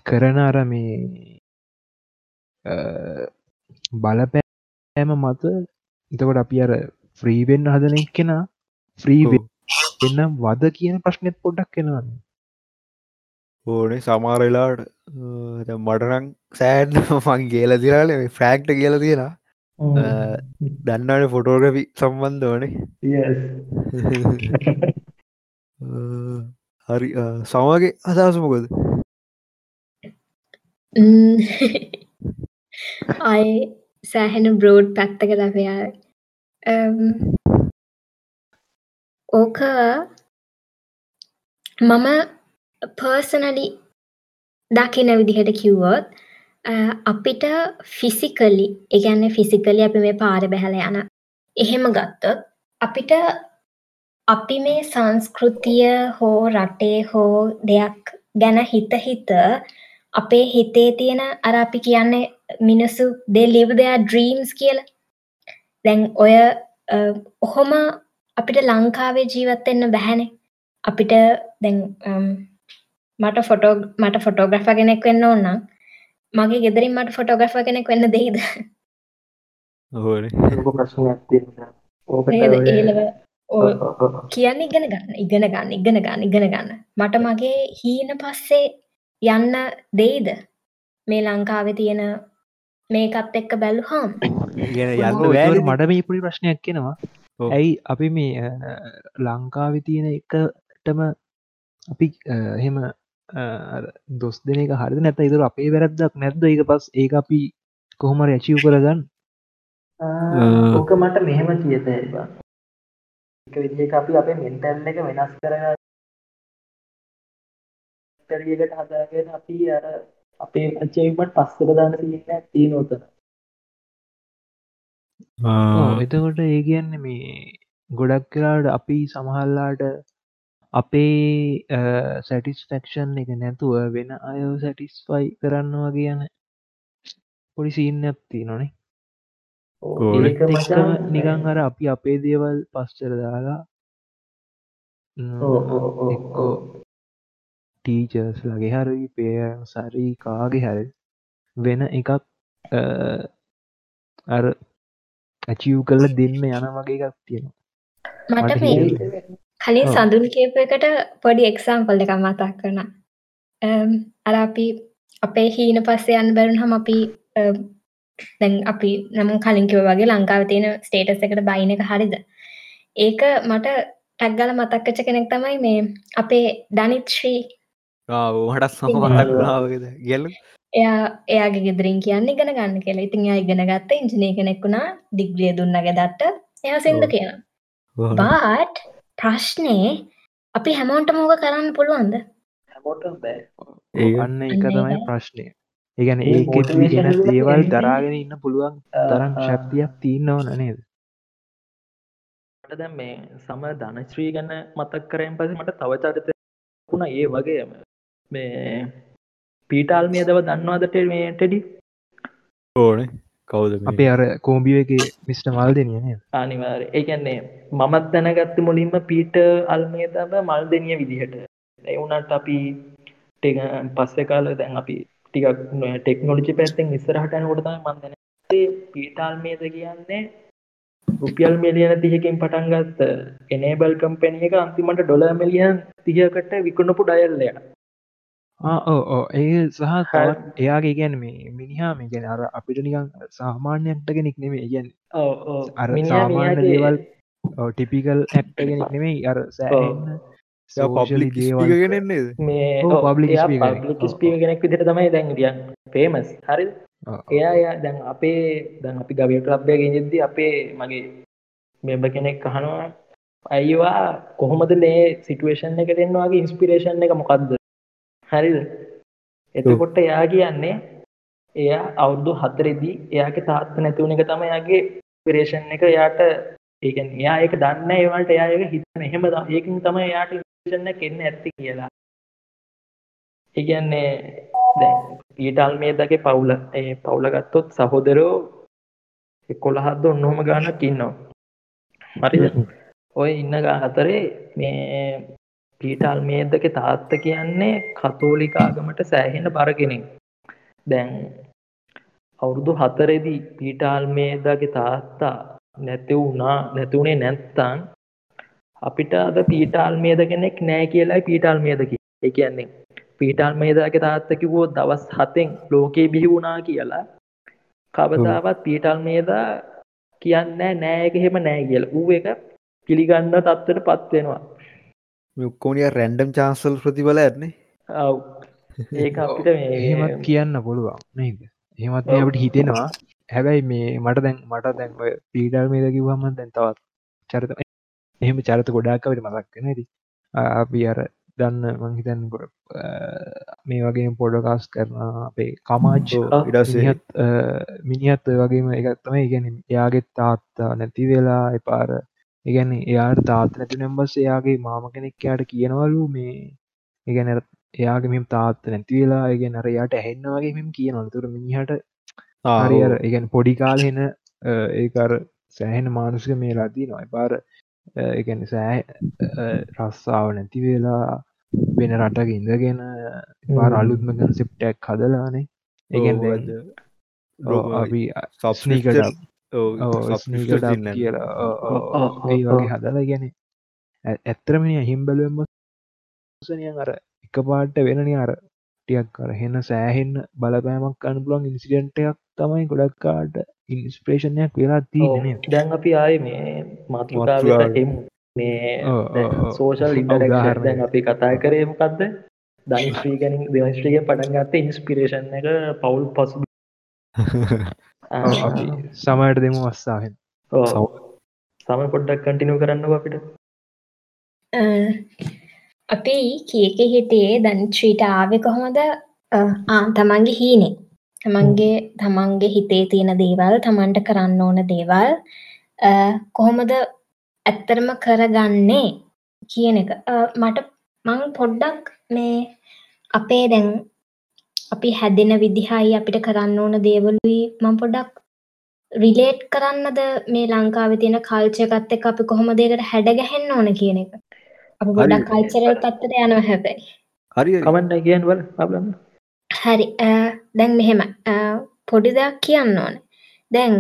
කරන අර මේ බලපෑම මත එතකොට අපි අර ෆ්‍රීවෙන්න හදන කෙන ෆ්‍රී එන්න වද කියන ප්‍රශ්නෙත් පොඩ්ඩක් කෙනවන්න ඕනේ සමාරලාට මටරං සෑන් මං ගේල දිරාල ෆ්‍රෑක්ට කියල තියෙන දන්නට ෆොටෝග්‍රපි සම්බන්ධ ඕනේ. හරි සමගේ අදහසමකොද අය සෑහෙන බ්‍රෝඩ් පැත්තක ලබයා ඕක මම පර්සනලි දකින විදිහට කිව්වොත් අ, අපිට ෆිසිකලි එකන්න ෆිසිකලි අපි මේ පාර බැහල යන එහෙම ගත්තොත් අපිට අපි මේ සංස්කෘතිය හෝ රටේ හෝ දෙයක් ගැන හිත හිත අපේ හිතේ තියෙන අර අපි කියන්නේ මිනිස්සු they live their dreams කියලා. දැන් ඔය අ, ඔහොම අපිට ලංකාවේ ජීවත් වෙන්න බැහැනේ අපිට දැන් අම්, මට ෆොටෝ මට ෆොටෝග්‍රෆ කෙනෙක් වෙන්න ඕන්නම් මගේ ගෙදරින් මට ෆොටෝග්‍රෆ කෙනෙක් වෙන්න ඔව්. කියන්න ඉගෙන ගන්න ඉගෙන ගන්න ඉගෙන ගන්න ඉගෙන ගන්න. මට මගේ හීන පස්සේ යන්න දෙයිද? මේ ලංකාවේ තියෙන මේකත් එක්ක බැලුහම් ගැන යන්න මට මේ පුඩි ප්‍රශ්නයක් කෙනවා. ඇයි අපි මේ ලංකාවි තියෙන එකටම අපි එහෙම දොස් දෙන එක හරි නැත ඉතුර අපේ වැරද්දක් නැද්ද? ඒක පස් ඒ අපි කොහොම රැචිව් කරගන්න? ඕක මට මෙහෙම කියත එක විදිහක අපි අපේ මෙන්ටල් එක වෙනස් කරගන්න. ටරියකට හදාගෙන අපි අර අපේ අචීව්මන්ට් පස්සට දාන්න තියෙන තියෙන උතන. ඔව්, එතකොට ඒ කියන්න මේ ගොඩක් කලාට අපි සමහල්ලාට අපේ සැටිස්ෆැක්ෂන් එක නැතුව වෙන අය සැටිස්ෆයි කරන්නවා කියන පොඩි සීන්න ඇත්ති නොනේ ඕ, ඒක මචං නිකං අර අපි අපේ දේවල් පස්චර දාලා ඔව්, ඔව්, ඔව්, එක්කෝ ඔව්. ටීචර්ස් ලගේ හරි පේ සරි කාගේ හැර වෙන එකක් අ, අර ඇචිව් කල්ල දෙන්න යන වගේ එකක් තියෙනවා. මට මට මේ හිතෙන්නේ- කලින්. සඳුන් කියප එකට පොඩි එක්සාම්පල් එකක් මතක් කරන අර අපි අපේ හීන පස්සේ යන්න බැරුන් හම අපි දැන් අපි නම කලින්කිව වගේ ලංකාව තියෙන ස්ටේටස් එකට බයින එක හරිද? ඒක මට ටැක්ගල මතක්කච කෙනෙක් තමයි මේ අපේ ධනිත් ශ්‍රී මටත් සම මතක්නාවද ගැලු එයා එයාගේ ගෙදරින් කියන්න ඉගෙන ගන්න කියලා. ඉතින් එයා ඉගෙන ගත්ත ඉංජිනය කෙනෙක් වුණා දිග්‍රිය දුන්නගේ දත්ත එයා සින්ද. කියන බාට් ප්‍රශ්නය අපි හැමෝන්ට මෝක කරන්න පුළුවන්ද? හැමෝටම බෑ. ඒක අන්න එක තමයි. ප්‍රශ්නය ඒගැන ඒ දේවල් දරාගෙන ඉන්න පුළුවන් තරම් ශක්තියක් තියන්න ඕන නේද? මට දැන් මේ සම ධනශ්‍රී ගැන මතක් කරයෙන් පස මට තව චරිත වුණ. ඒ වගේම මේ පීටාල් මේ දව දන්නවාදට මේ ටෙඩි? ඕන කවුද? අපේ අර කෝම්බිය එක මිස්ට මල් දෙනිය නේද අනිවාර ඒකන්නේ මමත් දැනගත්ත මුලින්ම පීට අල්මේ තම මල් දෙනිය විදිහට එවුනට අපි ටෙක පස්සෙ කාල දැන් අපි ටිකක් ටෙක්නොලජි පැත්තෙන් ඉස්සරහට යනකොටතම මන්දන පීටාල්මේද කියන්නේ රුපියල් මිලියන තියකින් පටන් ගත්ත එනේබල් කම්පැනිය එක අන්තිමට ඩොල මිලියන් තියකට විකුණපු ඩයල්ලය ඕ ඕ ඒ සහ හරි. තවත් එයාගේ ගැන මේ මිනිහා මේ ගැන අර අපිට නිකන් සාමාන්‍යයක්ට කෙනෙක් නෙමේ ගැන් අර සාමාන්‍ය දේවල් ටිපිකල් ඇක්ටගෙනෙක් නෙමෙයි. අර සෑන්න එයා public speaker කෙනෙක් නේද? මේ ඔව්, public speaker කෙනෙක්. පබ්ලික් ස්පීක කෙනෙක් විදිට තමයි දැන් ියන් පේමස් හරි එයා එයා දැන් අපේ දැන් අපි ගවිය ලබ්ය ගෙනෙද්දි අපේ මගේ මෙම්බ කෙනෙක් අහනවා අයිවා කොහොමද මේ සිටුවේෂන් එක දෙන්නවාගේ ඉන්ස්පිරේෂන් එක මොකක්ද හරිද? එතකොට එයා කියන්නේ එයා අවුරුදු හතරෙදී එයාගේ තාත්ත නැතිවුණ එක තම එයාගේ පිරේෂන් එක. යාට ඒකන් එයා ඒක දන්න ඒවලට එයා ඒක හිතන. එහෙම තම- ඒකින් තමයි එයාට ඉන්ස්පිරේෂන් එක එන්න ඇත්ති කියලා. ඒ කියන්නේ දැන් ඊටල් මේදගේ පවුල ඒ පවුල ගත්තොත් සහෝදරෝ එකොළහත්ද ඔන්නොහම ගානක් ඉන්නවා. හරිද? ඔය ඉන්න ගා අතරේ මේ පීටල් මේදක තාත්ත කියන්නේ කතෝලික ආගමට සෑහෙන බර කෙනෙක්. දැන් අවුරුදු හතරෙදි පීටාල් මේදගේ තාත්තා නැති වුණා නැතිවුණේ නැත්තං අපිට අද පීටාල් මේද කෙනෙක් නෑ කියලායි පීටාල් මේදකි ඒ කියන්නේ පීටාල් මේදගේ තාත්ත කිව්වෝ දවස් හතෙන් ලෝකේ බිහි වුණා කියලා කවදාවත් පීටල් මේදා කියන්නේ නෑ එක හෙම නෑ කියලා. ඌ එක පිළිගන්න තත්ත්වයට පත් ඔක්කොනිය රැන්ඩම් චාන්සල් ප්‍රතිබල ඇත්නේ. ඔව්. ඒක අපිට මේ එහෙමත් කියන්න පුළුවන් නේද? එහෙමත් අපට හිතෙනවා. හැබැයි මේ මට දැන් මට දැන් ඔය පීඩල් මේද කිව්වම දැන් තවත් චරිත එහෙම චරිත ගොඩාක් අපිට මතක් වෙන ඇති අපි අර දන්න මංහිතන් ගොඩ මේ වගේ පොඩකාස් කරන අපේ කමාජ් ඉඩස්සේ මිනිහත් මිනිහත් ඔය වගේම එකත්තම ඉගැන එයාගේ තාත්තා නැති වෙලා එපාර ඉගැන එයාට තාත් නැති නම්බස් එයාගේ මාම කෙනෙක් යාට කියනවලු මේ ඉගැන එයාගේ මෙම තාත්ත නැති වෙලා ඉගෙන අර යාට ඇහෙන්න වගේ මෙම කියනවල. තුර මිනිහට හරි අර ඉගැන පොඩි කාලහෙන ඒකර සෑහෙන මානුසික මේ ලදී නොයි පාර එකන සෑ රස්සාාව නැති වෙලා වෙන රටක ඉඳගෙන පාර අලුත්ම කන්සෙප්ටක් හදලානේ. ඒගෙන් අපි ස්නීකට ස්නීකට කියලා. වගේ හදලා ගැන ඇත්තරමනි හිම් බලුවම සනියන් අර එක පාට වෙනනි අර ටියක් කර හෙන්න සෑහෙන්න බලපෑමක් අනුපුලන් ඉන්සිඩන්ටයක් තමයි ගොඩක්කාට ඉන්ස්ප්‍රේෂණයක් වෙලා තියනේ දැන් අපි ආය මේ. එමු. මේ. සෝෂල් උදාහරණයක්. ඉන්ටරක්ෂන් දැන් අපි කතා කරේ මොකක්ද ධනිශ්‍රී ගැන දෙවශ්‍රිය පටන් ගත්ත ඉන්ස්පිරේෂන් එක පවුල් පසු සමයට දෙමු අස්සාහෙන් සම පොඩ්ඩක් කටිනව කරන්න අපිට. අපි කියක හිතේ දනිශ්‍රීට ආවෙ කොහොමද? ආ තමන්ගේ හීනේ. තමන්ගේ තමන්ගේ හිතේ තියෙන දේවල් තමන්ට කරන්න ඕන දේවල්. අ, කොහොමද ඇත්තරම කරගන්නේ කියන එක? මට මං පොඩ්ඩක් මේ අපේ දැන් අපි හැදෙන විදිහයි අපිට කරන්න ඕන දේවලුයි. මං පොඩ්ඩක් රිලේට් කරන්නද මේ ලංකාව තියෙන කල්චකත් එක් අපි කොහොම දේකට හැඩගැහෙන්න ඕන කියන එක? අප ගොඩක් කල්චරල් පත්තට යනවා හැබැයි. හරි. කමන්න කියන් වල අපලන්න හරි. දැන් මෙහෙම. පොඩි දෙයක් කියන්න ඕන. දැන්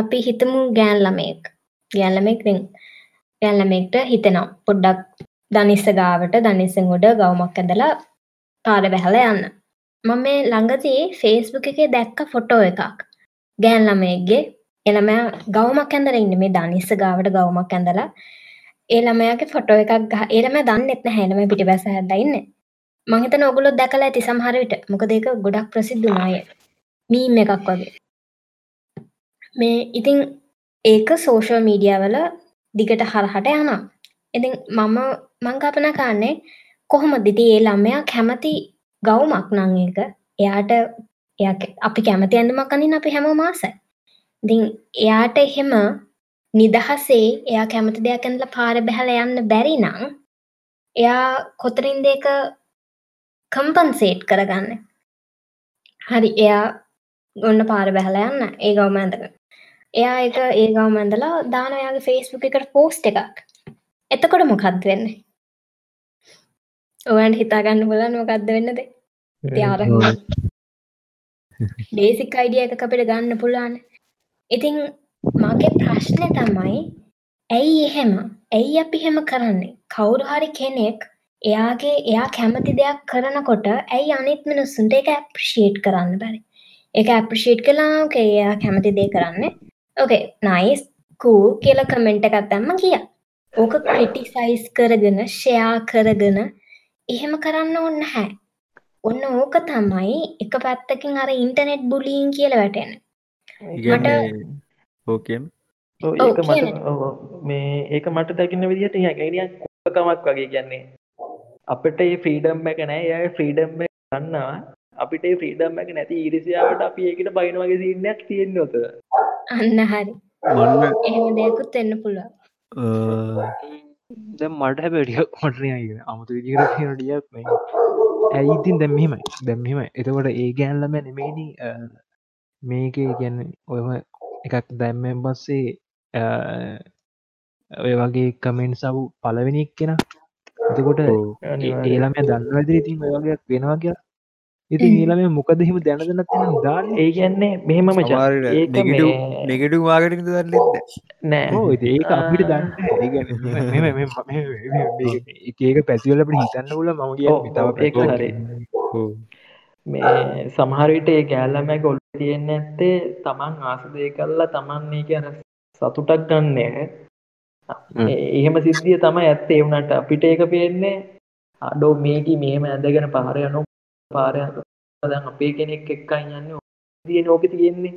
අපි හිතමු ගෑන් ළමයෙක්. ගෑන් ළමෙක් දැන් ගෑන් ළමෙක්ට හිතෙනවා. පොඩ්ඩක් දනිස්ස ගාවට දනිස්සෙන් උඩ ගවුමක් ඇඳලා පාර බැහැලා යන්න මම මේ ළඟදී ෆේස්බුක් එකේ දැක්ක ෆොටෝ එකක්. ගෑන් ළමයෙක්ගේ. එළමයා ගවුමක් ඇඳලා ඉන්නේ. මේ දනිස්ස ගාවට ගවුමක් ඇඳලා. ඒ ළමයාගේ ෆොටෝ එකක් ගහ ඒ ළමයා දන්නෙත් නැහැ. ළමයා පිටිපස්ස හැදලා ඉන්නේ. මං හිතන ඔගොල්ලෝ දැකලා ඇති සමහර විට. මොකද ඒක ගොඩක් ප්‍රසිද්ධ වුණා අය මීම් එකක් වගේ. මේ ඉතින් ඒක සෝෂල් මීඩියා වල දිගට හරහට යනවා. ඉතින් මම මං කල්පනා කරන්නේ කොහොමද ඉතින් ඒ ළමයා කැමති ගවුමක් නම් ඒක. එයාට එයා කැ- අපි කැමති ඇඳුමක් අඳින්න අපි හැමෝම ආසයි. ඉතින් එයාට එහෙම නිදහසේ එයා කැමති දෙයක් ඇඳලා පාර බැහැලා යන්න බැරි නම් එයා කොතරින්ද ඒක කම්පන්සේට් කරගන්න? හරි එයා ඔන්න පාර බැහලා යන්න ඒ ගවම ඇඳක එයා එක ඒ ගවම ඇඳලා දාන එයාගේ ෆේස්බුක් එකට පෝස්ට් එකක්. එතකොට මොකක්ද වෙන්න? ඔයන්ට හිතාගන්න පුලන් මොකක්ද වෙන්නද? ත්‍යාර බේසික් අයිඩිය එක අපිට ගන්න පුළුවන්. ඉතින් මගේ ප්‍රශ්නය තමයි ඇයි එහෙම? ඇයි අපි හෙම කරන්නේ? කවුරු හරි කෙනෙක් එයාගේ එයා කැමති දෙයක් කරනකොට ඇයි අනිත් මිනිස්සුන්ට එක ඇප්‍රිෂේට් කරන්න බැරි? එක ඇප්‍රිෂේට් කලා ඕකේ එයා කැමති දේ කරන්න. ඕකේ නයිස් කූ කියල කමෙන්ට් එකත් ඇම්ම කිය ඕක ක්‍රිටිසයිස් කරගෙන ෂයා කරගෙන එහෙම කරන්න ඔන්න හැ ඔන්න ඕක තමයි එක පැත්තකින් අර ඉන්ටනෙට් බුලීන් කියල වැටෙන ඔව්, ඔව්, ඒක මට. මේ ඒක මට දකින්න විදිහට හැකනිය කොකමක් වගේ කියන්නේ. අපිට ඒ ෆ්‍රීඩම් එක නෑ. එය ෆ්‍රීඩම් එක ගන්නවා අපිට ෆ්‍රීඩම් එක නැති ඉරිසියාවට අපි ඒකට බයින වගේ සින්නයක් තියෙන්න ඔත අන්න හරි. එහෙම දෙයකුත් එන්න පුළුව දැ මට හැබටිය මටනය අමුතු විදිකට කියනටියක් මේ ඇයිඉතින් දැම්මීමයි දැම්මීම එතකොට ඒ ගෑන්ලම නෙමේනි මේක ගැන ඔයම එකක් දැම්මෙන් පස්සේ ඔය වගේ කමෙන්ට් සව් පලවෙනික් කෙන එතකොට ඒළම දන්න ඇදර ඉතින් ඔය වගේ වෙනවා කිය ඉතින් ඒලම මොකද හිම දැනදන්න තියෙන දාන්න? ඒ කියන්නේ මෙහෙම මචං ඒක මේ- නෙගටු වාගට දන්නන්න නෑ. ඒක අපිට දන්න ඒක පැතිවලට හිතන්න ල මම හරි. මේ සමහරවිට ඒ ගෑල්ලම ගොල් තියෙන්න ඇත්තේ තමන් ආසදය කල්ලා තමන් ඒක අර සතුටක් ගන්න. හ්ම්. එහෙම සිද්ධිය තමයි ඇත්තේ. වුණට අපිට ඒක පේන්නේ අඩෝ මේක මේම ඇදගෙන පාරයනු පාරය දැන් අපේ කෙනෙක් එක්කයි යන්න දිය නෝක තියෙන්නේ.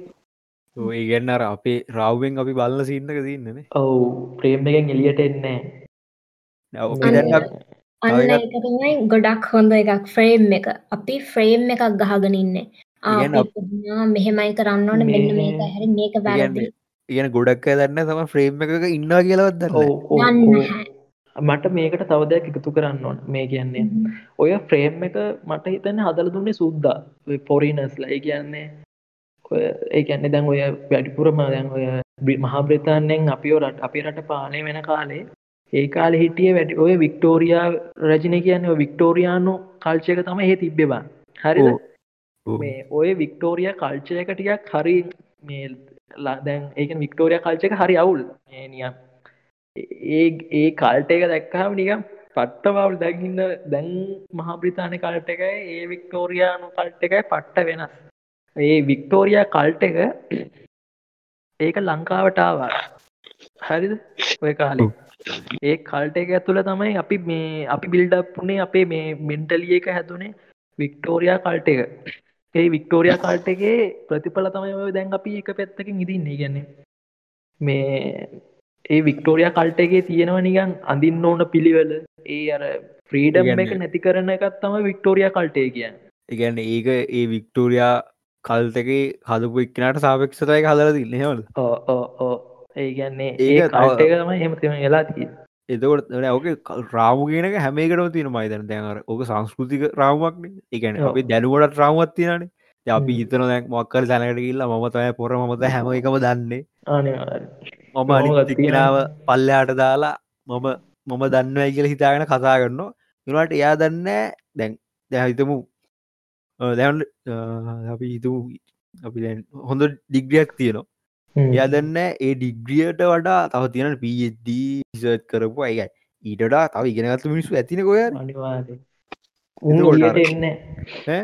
ඒ ගැන්න අර අපේ රාවෙන් අපි බලන්න සින්නක තින්නන ඔවු ප්‍රේම් එකෙන් එලියට එන්නේ ඕක දැන් අප- අන්න තව එකක්- එක තමයි ගොඩක් හොඳ එකක් ෆ්‍රේම් එක. අපි ෆ්‍රේම් එකක් ගහගෙන ඉන්න. කියන්නේ අප- මෙහෙමයි කරන්න ඕන මෙන්න මේ- මේක හැරි මේක වැරදි. ඉගෙන ගොඩක් දන්න තම ෆ්‍රේම් එකක ඉන්නවා කියලවත් දන්න ඔව්. මට මේකට තව දෙයක් එකතු කරන්න ඕන. මේ කියන්නේ ඔය ෆ්‍රේම් එක මට හිතන්න හදල දුන්නේ සුද්දා. පොරිනස්ලා ඒ කියන්නේ ඒ කියන්නේ දැන් ඔය වැඩිපුරම දැන් ඔය මහා බ්‍රතාන්යෙන් අපිෝ රට අපි රට පාලය වෙන කාලේ ඒ කාලෙ හිටිය වැඩි ඔය වික්ටෝරයා රජන කියන්නේ ඔය වික්ටෝරයානු කල්චයක තම ඒ තිබ්බේ බං. හරිද? ඔව්. ඔව්. මේ ඔය වික්ටෝරිය කල්චයක ටිකක් හරි මේ දැන් ඒක වික්ටෝරිය කල්චක හරි අවුල්. මේ නියම් ඒ ඒ කල්ට එක දැක්කහම නිකම් පට්ටවවල් දැගන්න දැන් මහාබ්‍රිතානය කල්ට එකයි ඒ වික්ටෝරයානු කල්ට එකයි පට්ට වෙනස්. ඒ වික්ටෝරිය කල්ට එක ඒක ලංකාවටාවා හරිද? ඔය කාලේ. ඒ කල්ට එක ඇතුළ තමයි අපි මේ අපි බිල්ඩප්පුනේ අපේ මේ මෙන්ටලිය එක හැතුනේ වික්ටෝරයා කල්ට එක. ඒ වික්ටෝරයා කල්ට එකේ ප්‍රතිඵල තමයි ඔය දැන් අපි එක පැත්තකින් ඉදින්නේ. ගැන්නේ මේ ඒ වික්ටෝරිය කල්ට එකේ තියෙනවා නිකන් අඳින්න ඕන පිළිවෙල. ඒ අර ෆ්‍රීඩම් එක නැති කරන එකත් තම වික්ටෝරිය කල්ටේ කියන්න. ඉගැන්න ඒක ඒ වික්ටෝරයා කල්තගේ හදපු එක්නට සාපක්ෂතය ඕ ඕ ඕ ඒ කල්ට එක තමයි හෙමතිම වෙලා තිය එතකොට ඕක රාමු කියනක හැමේකටම තියෙන මයිතන දැන්ර ඕක සංස්කෘතික රාමක්න එකන. අපි දැනුවට රාමත් තියනේ අපි. හිතන දැක් මොක්කර දැනකට කියල්ලා මම තය පොර මත හැම එකම දන්නේ මම තියෙනවා. පල්ලයාට දාලා මම මම දන්නවයි කියල හිතාගෙන කතා කරන්න නිවාට එයා දන්න දැන් දැහිතමු දැන් අපි හිතු අපි දැන් හොඳ ඩිග්‍රියක් තියනවා. එයා දන්න ඒ ඩිග්‍රියට වඩා තව තියෙන පD සර්් කරපු අයයි ඊටඩා තව ඉගෙනගත්තු මිනිස්සු ඇතින කොය අනිවාර්ය උන් එතකොට අර- එලියට එන්න ඈ?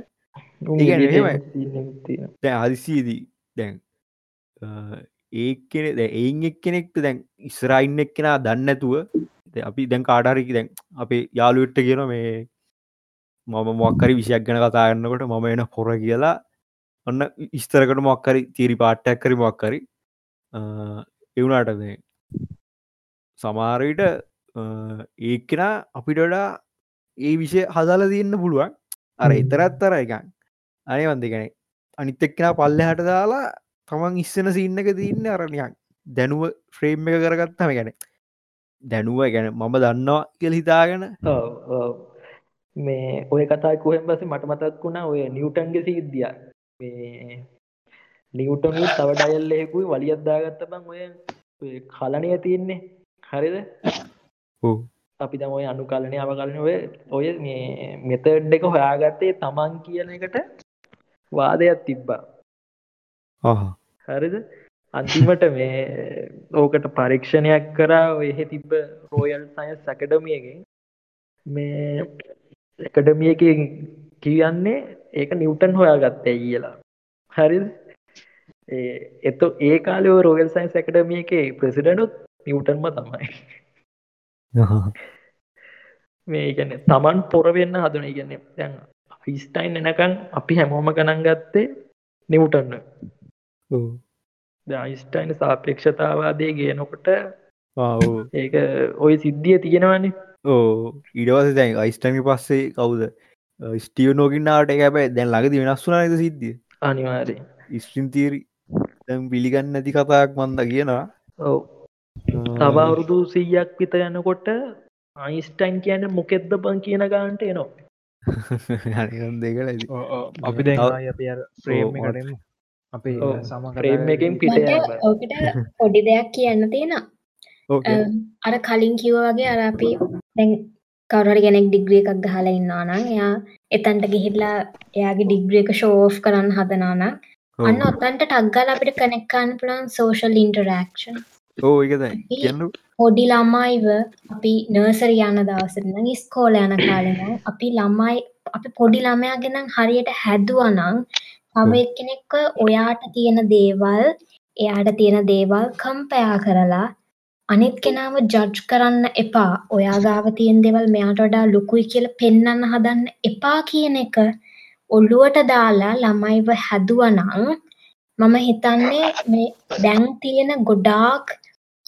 උන් ඒ කියන්නේ එලියට එහෙමයි. එන්න තියෙන තියෙන. දැන් හදිසියදී දැන් ඒකෙන දැ එයින් එක් කෙනෙක්ට දැන් ඉස්රයින්න එක්කෙන දන්නඇතුව අපි දැන් කාඩාරිකි දැන් අපේ යාළුවෙට්ට කියන මේ මම මොක්කරි විෂයක් ගැන කතාගන්නකොට මම එන හොර කියලා ඔන්න ඉස්තරකට මොක්කරි තීරි පාට්ටයක් කරි මොක්කරි එවුනාට මේ සමාරයට ඒකෙන අපිටඩා ඒ විෂය හදල තියන්න පුළුවන්. අර හ්ම්. එතරත්තර එකන් අනේ වන්දිගැන අනිත් එක්කෙන පල්ල හට දාලා තමන් ඉස්සන සින්නක තියන්න අරනියක් දැනුව ෆ්‍රේම් එක කරගත්තම ගැන දැනුව ගැන මම දන්නවා කෙල් හිතාගෙන. මේ ඔය කතා කොහෙන් පස්සේ මට මතක් වුණා ඔය නිව්ටන්ගේ සිද්ධිය මේ නිව්ටනුත් තව ඩයල්ලෙකුයි වලියත් දාගත්ත බං ඔය කලනය තියෙන්නේ. හරිද? අපි තම ඔය අනුකලනය අවකලන ඔය ඔය මේ මෙතඩ් එක හොයාගත්තේ තමන් කියන එකට වාදයක් තිබ්බා හරිද? අන්තිමට මේ ඕකට පරීක්ෂණයක් කරා එහෙ තිබ්බ රෝයල් සයින්ස් සැකඩමියගේ මේ එකඩමිය කියන්නේ ඒක නිව්ටන් හොයාගත්තේ කියලා. හරිද? එත ඒ කාලය රෝයල් සයින්ස් ඇකඩමිය එක ප්‍රසිඩනුත් නිව්ටන්ම තමයි. මේ ගැන තමන් පොරවෙන්න හදන. ඉගන්න දැන් ෆිස්ටයින් එනකං අපි හැමෝම ගණන් ගත්තේ නිව්ටන්න අයිස්ටයින් සාපේක්ෂතාවාදය ගේනකොට ඒක ඔය සිද්ධිය තියෙනවන්නේ ඕ ඉඩවස දැන් අයිස්ටමි පස්සේ කවුද? ස්ටිය නෝකින්නාට එකැබයි දැන් ලඟද වෙනස්සුනනද සිද්ධිය? අනිවාරය ඉස්ටින් තීරි දැම් පිළිගන්න නැති කතායක් මන්ද කියනවා. ඔව. තවරුදු සීයක් විත යනකොට අයිස්ටයින් කියන මොකෙද්ද බං කියන ගාන්ට එනවා. දෙකල ඇති ඔව් ඔව්. අපි දැන් තව- ආයේ අපි. සම ෆ්‍රේම් එකෙන් පිට. ඕකට පොඩි දෙයක් කියන්න තියෙනවා. ඕකේ. අර කලින් කිව්ව වගේ අර අපි දැන් කවරට ගැනෙක් ඩිග්‍රිය එකක් ගහලා ඉන්නවා නම් එයා එතන්ට ගිහිල්ලා එයාගේ ඩිග්‍රිය එක ෂෝෆ් කරන්න හදනානම් අන්න ඔතන්ට ටක්ගල අපිට කනෙක්කාන්න පුළන් සෝෂල් ඉන්ටරක්ෂන් ඕ එකතයි කියන්න පොඩි ළමයිව අපි නර්සර යන දවසරන ස්කෝල යන කාලෙන අපි ළමයි අපි පොඩි ළමයාගෙනම් හරියට හැදුවනං තම එක්කෙනෙක්ව ඔයාට තියෙන දේවල් එයාට තියෙන දේවල් කම්පයා කරලා අනිත් කෙනාව ජඩ්ජ් කරන්න එපා ඔයා ගාව තියෙන් දෙවල් මෙයාට වඩා ලොකුයි කියල පෙන්නන්න හදන්න එපා කියන එක ඔල්ලුවට දාලා ළමයිව හැදුවනං මම හිතන්නේ මේ දැන් තියෙන ගොඩාක්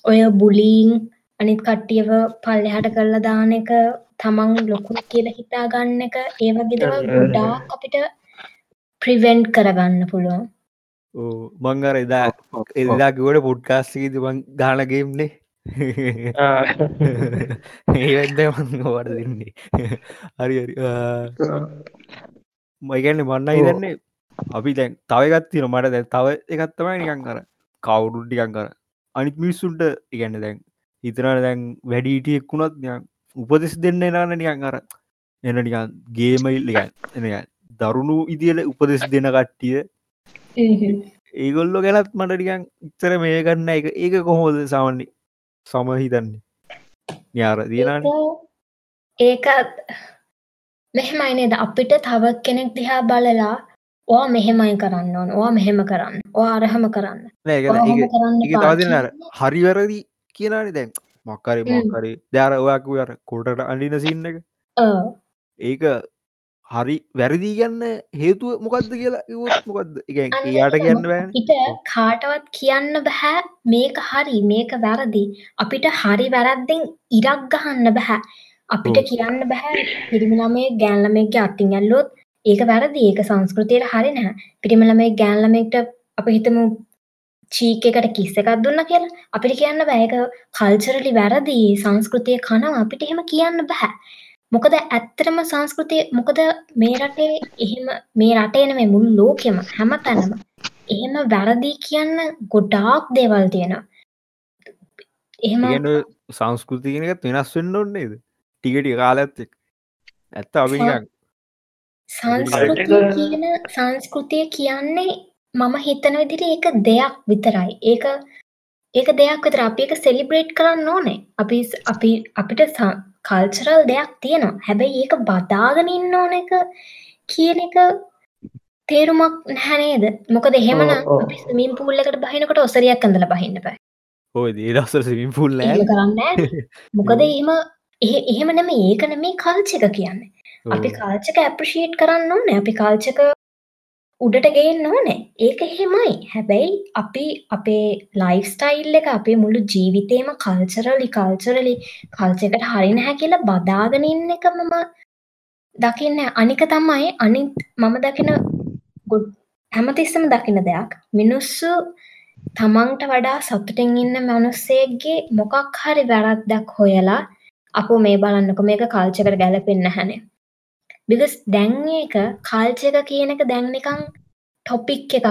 ඔය බුලීන් අනිත් කට්ටියව පල්ලෙහට කරලා දාන එක තමන් ලොකුයි කියලා හිතා ගන්න එක ඒ වගේ දේවල් අනිවාර්යයෙන්. ගොඩාක් අපිට ප්‍රිවෙන්ට් කරගන්න පුළුවන්. මං අර එදා එදා කිවට පොඩ්කාස්සිකද මං ගානගේම්නේ ඒවැද මං වට දෙන්නේ. හරි හරි. මයිගැන්න මන්න ඔව්. හිතන්නේ අපි දැන් තවගත්තින මට දැ තව එකත්තමයි නිකන් කර කවුරුන්ටිකන් කර අනිත් මිස්සුන්ට ඉගැන්න දැන් හිතනට දැන් වැඩීටියෙක් වුණත් නියන් උපදෙස් දෙන්න එනාන නිකන් කර එන නිකන් ගේමයිල් එන දරුණු ඉදිල උපදෙස් දෙන කට්ටිය. ඒගොල්ලො ගැනත් මට ටිකන් ඉත්තර මේ ගන්න එක. ඒක කොහොද සාමන්නේ සම හිතන්නේ? යාර දියනාන ඒකත් මෙහෙමයි නේද? අපිට තව කෙනෙක් දිහා බලලා ඕ මෙහෙමයි කරන්න ඕන. ඕ මෙහෙම කරන්න. ඕ අරහම කරන්න. කියන්නේ. හරිවැරදි කියනනි දැන්. මක්කරි. මොක්කරි දෑර ඔයාකු අර කොටට අඩින සින්න එක. ඒක හරි වැරදිී ගන්න හේතුව මොකක්ද කියලා ඉවත් මොකක්ද ඒක කියන්න බෑන. අපිට කාටවත් කියන්න බැහැ මේක හරි මේක වැරදි. අපිට හරි වැරද්දෙන් ඉරක් ගහන්න බැහැ අපිට. කියන්න බැහැ පිරිමිළමේ ගෑන්ලමෙක්ගේ අත්තින් ඇල්ලොත් ඒක වැරදි. ඒක සංස්කෘතියට හරි නැහැ. පිරිමිළමේ ගෑන්ලමෙක්ට අප හිතමු චීක එකට කිස්ස එකක් දුන්න කියලා. අපිට කියන්න බෑක කල්චරලි වැරදි. සංස්කෘතිය කනවා. අපිට එහෙම කියන්න බැහැ මොකද ඇත්තරම සංස්කෘතිය මොකද මේ රටේ එහෙම මේ රටේන මේ මුල් ලෝකෙම හැම තැනම එහෙම වැරදි කියන්න ගොඩාක් දේවල් තියෙනවා. එහෙම ගැන සංස්කෘතියනකත් වෙනස් වෙන්න ඔන්නේද ටිකටි කාලඇත්ත ඇත්ත අපිනිකන් සංස්කෘතිය කියන සංස්කෘතිය කියන්නේ මම හිතන විදිට ඒක දෙයක් විතරයි. ඒක ඒක දෙයක් විතර. අපි එක සෙලිබ්‍රේට් කරන්න ඕනේ. අපි අපි අපිට කල්චරල් දෙයක් තියෙනවා. හැබැයි ඒක බදාගෙන ඉන්න ඕන එක කියන එක තේරුමක් නැහැනේද මොකද එහෙමන ඔව්, ඔව්. අපි ස්මින් පූල් එකට බහිනකොට ඔසරියක් ඇඳල බහින්න බෑ. ඔය දේදස්සර සිමින් පුල් එහෙම නෑ. කරන්න. මොකද එහෙම එහෙ- එහෙම නෙම ඒක නෙමේ කල්චක කියන්නේ. අපි කාල්චක ඇප්‍රෂීට් කරන්න ඕනේ. අපි කාල්චක උඩට ගේන්න ඕනේ. ඒක එහෙමයි. හැබැයි අපි අපේ ලයිෆ් ස්ටයිල් එක අපේ මුළු ජීවිතේම කල්චරලි කල්චරලි කල්චකට හරි නැහැ කියලා බදාගෙන ඉන්න එක මම දකින්න. අනික තමයි අනිත් මම දකින ගොඩ්- හැමතිස්සම දකින දෙයක්. මිනිස්සු තමන්ට වඩා සතුටෙන් ඉන්න මනුස්සේගේ මොකක් හරි වැරද්දක් හොයලා අපෝ මේ බලන්නක මේක කල්චකට ගැලපෙන්න්න හැනේ බිකස් දැන් ඒක කල්චක කියන එක දැන්නිකං ටොපික් එකක්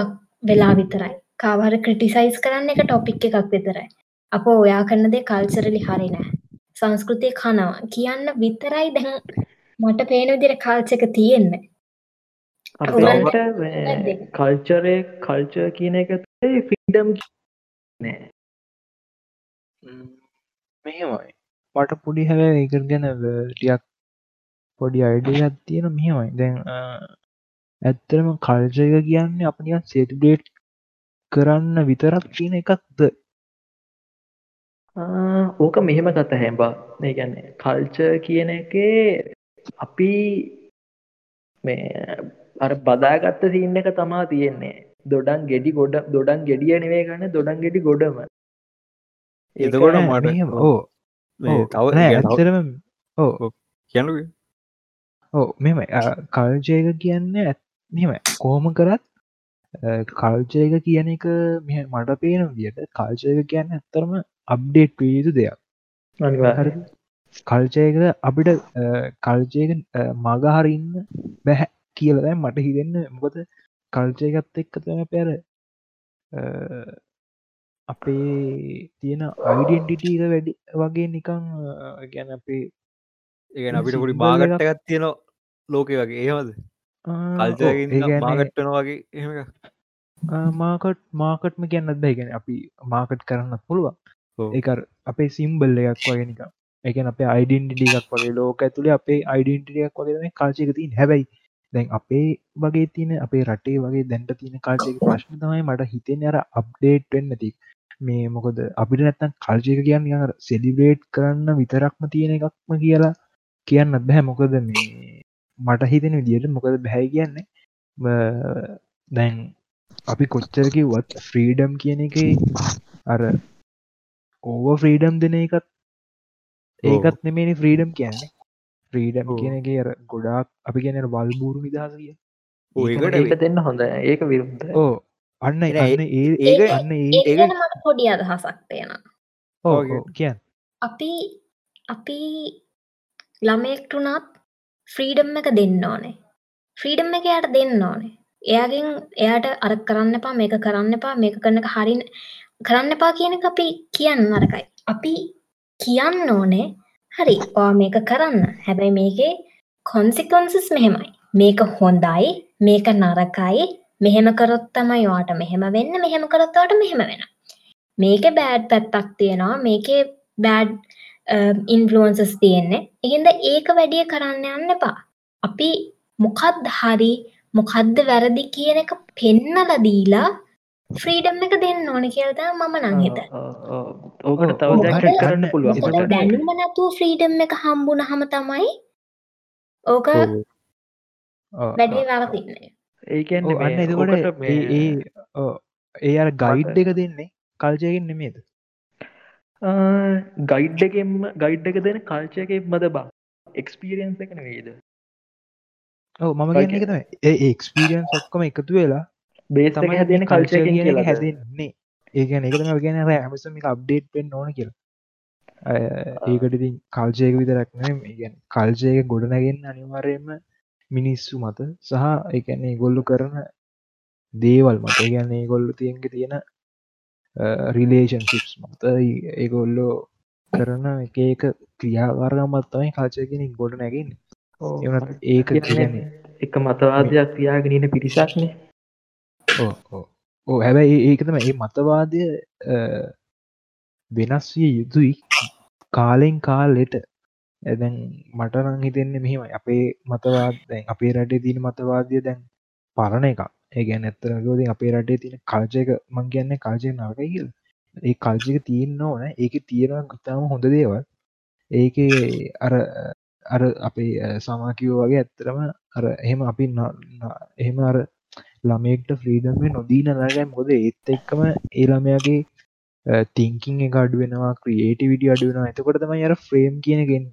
වෙලා විතරයි. කාවර ක්‍රටිසයිස් කරන්න එක ටොපික් එකක් විතරයි. අප ඔයා කරන දේ කල්චරලි හරි නෑ. සංස්කෘතිය කනවා. කියන්න විතරයි දැන් මට පේන විදිර කල්චක තියෙන්නේ. කල්චරය කල්චර් කියන එක ෆිඩම් නෑ මෙහෙමයි. මට පොඩි හැබැ ඒකර ගැන ටියක් පොඩි අයිඩියක් තියෙන මෙහෙමයි. දැන් ඇත්තරම කල්ජයක කියන්නේ අපනිය සෙටිබේට් කරන්න විතරක් තියෙන එකක්ද? ආ, ඕක මෙහෙම කත හැම්බා. ඒ ගැන්නේ කල්චර් කියන එකේ අපි මේ අර බදාගත්ත සින්න එක තමා තියෙන්නේ. දොඩන් ගෙඩි ගොඩ දොඩන් ගෙඩිය නෙවේ ගන්න දොඩන් ගෙඩි ගොඩම. එතකොට මට. ඕ තව ඇත්තරම ඕ කියනු ඕ මෙම කල්ජයක කියන්න ඇත් මෙම කෝම කරත් කල්චයක කියන එක මෙ- මට පේන විදිට කල්චයක කියන්න ඇත්තරම අප්ඩේට් වීතු දෙයක්. කල්චයක අපිට කල්චයක මගහරඉන්න බැහැ කියලදැ මට හිතෙන්න. මොකද කල්චයකත් එක්ක තම පැර අපේ තියෙන අයිඩෙන්ටිටීක වැඩි වගේ නිකං ගැන අපේ ඒගැන අපිට පොඩි සිම්බල් එකක්- මාගට්ටගත් තියෙන ලෝකේ වගේ. ඒහමද ආ, ඔව්, ඒ කල්චයකින් කියන්නේ, මාගට්ටන වගේ එහෙම මාකට් මාකට්ම කියන්නත් බැයිගෙන අපි මාකට් කරන්න පුළුවන්. ඒකර අපේ සිම්බල් එකක් වගේ නික එකන අපේ අයිඩන්ටිටිකක් වගේ. ලෝක ඇතුළේ අපේ අයිඩන්ටියක් වගේ කාල්චයක තින් හැබැයි දැන් අපේ වගේ තියන අපේ රටේ වගේ දැන්ට තියෙන කාල්චයක ප්‍රශ්න තමයි මට හිතෙන අර අප්ඩේට් වෙන්න ති මේ මොකද අපිට නැත්තන් කල්චයක කියන්න සෙලිබේට් කරන්න විතරක්ම තියෙන එකක්ම කියලා කියන්න බැහැ මොකද මේ මට හිතෙන විදියට මොකද බැහැ කියන්නේ? ම- දැන් අපි කොච්චරකිවත් ෆ්‍රීඩම් කියන එක අර ඕව ෆ්‍රීඩම් දෙන එකත් ඒකත් නෙමනි ෆ්‍රීඩම් කියන්නේ. ෆ්‍රීඩම් ඔව්. කියනගේ අර ගොඩාක් අපි කියන වල්බූරු නිදහස කිය. ඒකට ඒක දෙන්න හොඳ ඒක විරුද්ධ ඕ අන්න ඒ- ඒක අන්න ඒ පොඩි අදහසක් තියෙන ඕ කියන්න. අපි අපි ළමයෙක්ටුනත් ෆ්‍රීඩම් එක දෙන්න ඕනේ. ෆ්‍රීඩම් එක යට දෙන්න ඕනේ. එයාගෙන් එයාට අර කරන්න එපා මේක කරන්න එපා මේක කරන එක හරින කරන්න එපා කියන එක අපි කියන්න නරකයි. අපි කියන්න ඕනේ හරි ඔයා මේක කරන්න. හැබැයි මේකේ කොන්සිකොන්සස් මෙහෙමයි. මේක හොඳයි මේක නරකයි. මෙහෙම කරොත් තමයි වාට මෙහෙම වෙන්න මෙහෙම කරොත්වට මෙහෙම වෙන මේක බෑඩ් පැත්තක් තියෙනවා. මේකේ බෑඩ් ඉන්ෆලුවන්සස් තියෙන්නේ ඉහින්ද ඒක වැඩිය කරන්න යන්න එපා. අපි මොකක්ද හරි මොකක්ද වැරදි කියන එක පෙන්නල දීලා ෆ්‍රීඩම් එක දෙන්න ඕන කියල්තා මම නංහිත ඕකට තව කරන්න මොකද? දැනුම නැතුව ෆ්‍රීඩම් එක හම්බුන හම තමයි ඕක වැඩේ වරතින්නේ ඒ කියන්නේ ඕ, අන්න මේ එතකොට ඕකට ඒ ඒ අර ගයිඩ් එක දෙන්නේ කල්ජයගෙන් නෙමේද ගයිඩ් එකෙම ගයිඩ් එක දෙන කල්චය එකෙක් මද බා එක්ස්පිරියන්ස් එක වේද ඔව මම Right. කියන්න එක තමයි. ඒ එක්ස්පීරියන්ස් ඔක්කොම එකතු වෙලා එක තමයි හැදෙන කල්ච කල්චය හැදන්නේ. ඒකන එක තම කියන ඇමසම අප්ඩේට් පෙන් ඕන කියලා. අය, ඒකට ඉතින් කල්චයක විතරක්න ගැන කල්චයක ගොඩනගෙන් අනිවාරයම මිනිස්සු මත සහ එකන්නේ ගොල්ලු කරන දේවල් මත. ගැන්නේ ගොල්ලු තියෙන්ග තියෙන රිලේෂන්සිිප්ස් මත ඒගොල්ලෝ කරන එක ඒක ක්‍රියාවර්ගමත් තමයි කාචයගෙන ගොඩ නැගින් ඒක කියන්නේ එක මතවාදයක් තියාගෙනන පිරිසක්නේ ඕ හැබැයි ඒකතම ඒ මතවාදය වෙනස් විය යුතුයි කාලෙන් කාලෙට ඇදැන් මටනං හිතෙන්නේ මෙහෙමයි අපේ මතවාද අපේ රටේ තියෙන මතවාදය දැන් පරණ එක ඒගැන ඇත්තරගෝද අපේ රටේ තියෙන කල්චයක මං කියන්න කාජය නරකයි කියල. ඒ කල්ජික තියෙන්න්න ඕන. ඒක තියෙන ගතාම හොඳ දේවල්. ඒක අර අර අපේ සමාකිවෝ වගේ ඇත්තරම අර එහෙම අපි න- න- එහෙම අර ළමෙක්ට ෆ්‍රීඩම නොදීන නරගයි මොද ඒත් එක්කම ඒළමයාගේ තිංකින් එක අඩුවෙනවා ක්‍රියේටි විඩි අඩුවෙන එතකොට තමයි අර ෆ්‍රේම් කියනගෙන්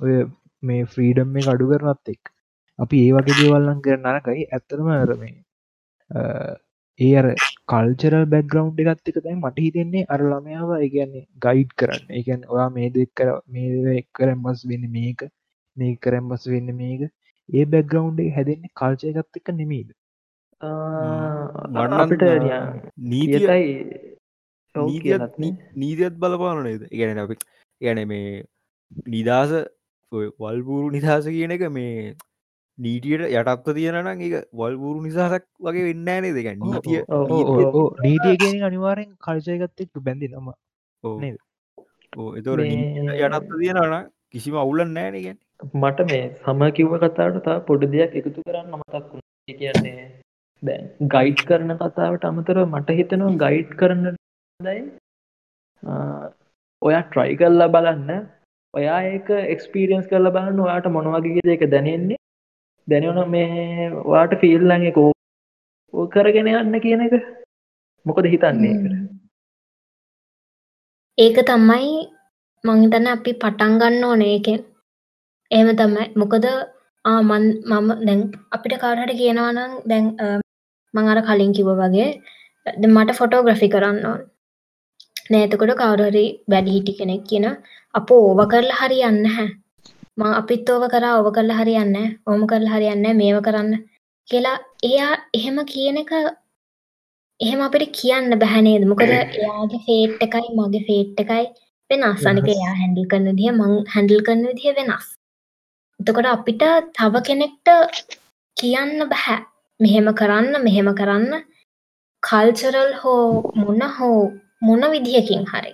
ඔය මේ ෆ්‍රීඩම් එක අඩු කරනත් එක් අපි ඒ වගේ දේවල්ලන් කර නරකයි. ඇත්තරම අර මේ අ, ඒ අර කල්චරල් බැග්‍රවන්් එකත් එක තයි මට හිතෙන්නේ අර ළමයාව ඒගන්නේ ගයිඩ් කරන්න. ඒකන් ඔයා මේ දෙක් කර මේ කරම්බස් වෙන්න මේක මේ කරම්බස් වෙන්න මේක. ඒ බැග්‍රවන්් හැදෙන්නේ කල්චයගත් එක නෙමීද අපිට නීතිය නීතියත් බලපාන නේද? ගැන අපි ගැන මේ නිදහස ඔය වල්පුරු නිදහස කියන එක මේ නීටියට යටත්ව තියෙනනම් එක වල්පුරු නිසාසක් වගේ වෙන්න නේ දෙක නීතිය කියෙන අනිවාරෙන් කල්චයගත් එක් බැඳි නම ඕ එතොර යටත්ව තියෙනන කිසිම අවුලන් නෑනගෙන් මට මේ සම කිව්ව කතාවට තා පොඩි දෙයක් එකතු කරන්න මතක් වුණ. කියන්නේ දැන් ගයිඩ් කරන කතාවට අමතරව මට හිතනවා ගයිඩ් කරන දයි ඔයා ට්‍රයි කල්ලා බලන්න. ඔයා ඒක එක්ස්පීරියන්ස් කරලා බලන්න ඔයාට මොනවගේ දෙක දැනෙන්නේ දැනවන මේ වාට ෆිල්ලඟ කෝ ඕ කරගෙන යන්න කියන එක. මොකද හිතන්නේ ඒකට? ඒක තමයි මංහිතන අපි පටන් ගන්න ඕනේ. එකෙන් එහෙම තමයි. මොකද ආමන් මම දැන් අපිට කාරහට කියනවානම් දැන් අ, මං අර කලින් කිව වගේ දැන් මට ෆොටෝග්‍රෆි කරන්න ඕන්. නෑතකොට කවුරහරි වැඩි හිටි කෙනෙක් කියන අප ඕව කරලා හරි යන්න හැ. මං අපිත් ඕව කරා ඕව කරලා හරියන්න ඕම කරලා හරියන්න මේව කරන්න කියලා. එයා එහෙම කියන එක එහෙම අපිට කියන්න බැහැනේද මොකද එයාගේ ෆේට් එකයි මගේ ෆේට් එකයි වෙනස්. අනික. එයා හැඩිල් කරන දිහ මං හැඩල් කරන විදිහ වෙනස්. එතකොට අපිට තව කෙනෙක්ට කියන්න බැහැ. මෙහෙම කරන්න මෙහෙම කරන්න. කල්චරල් හෝ මොන හෝ මොන විදිහකින් හරි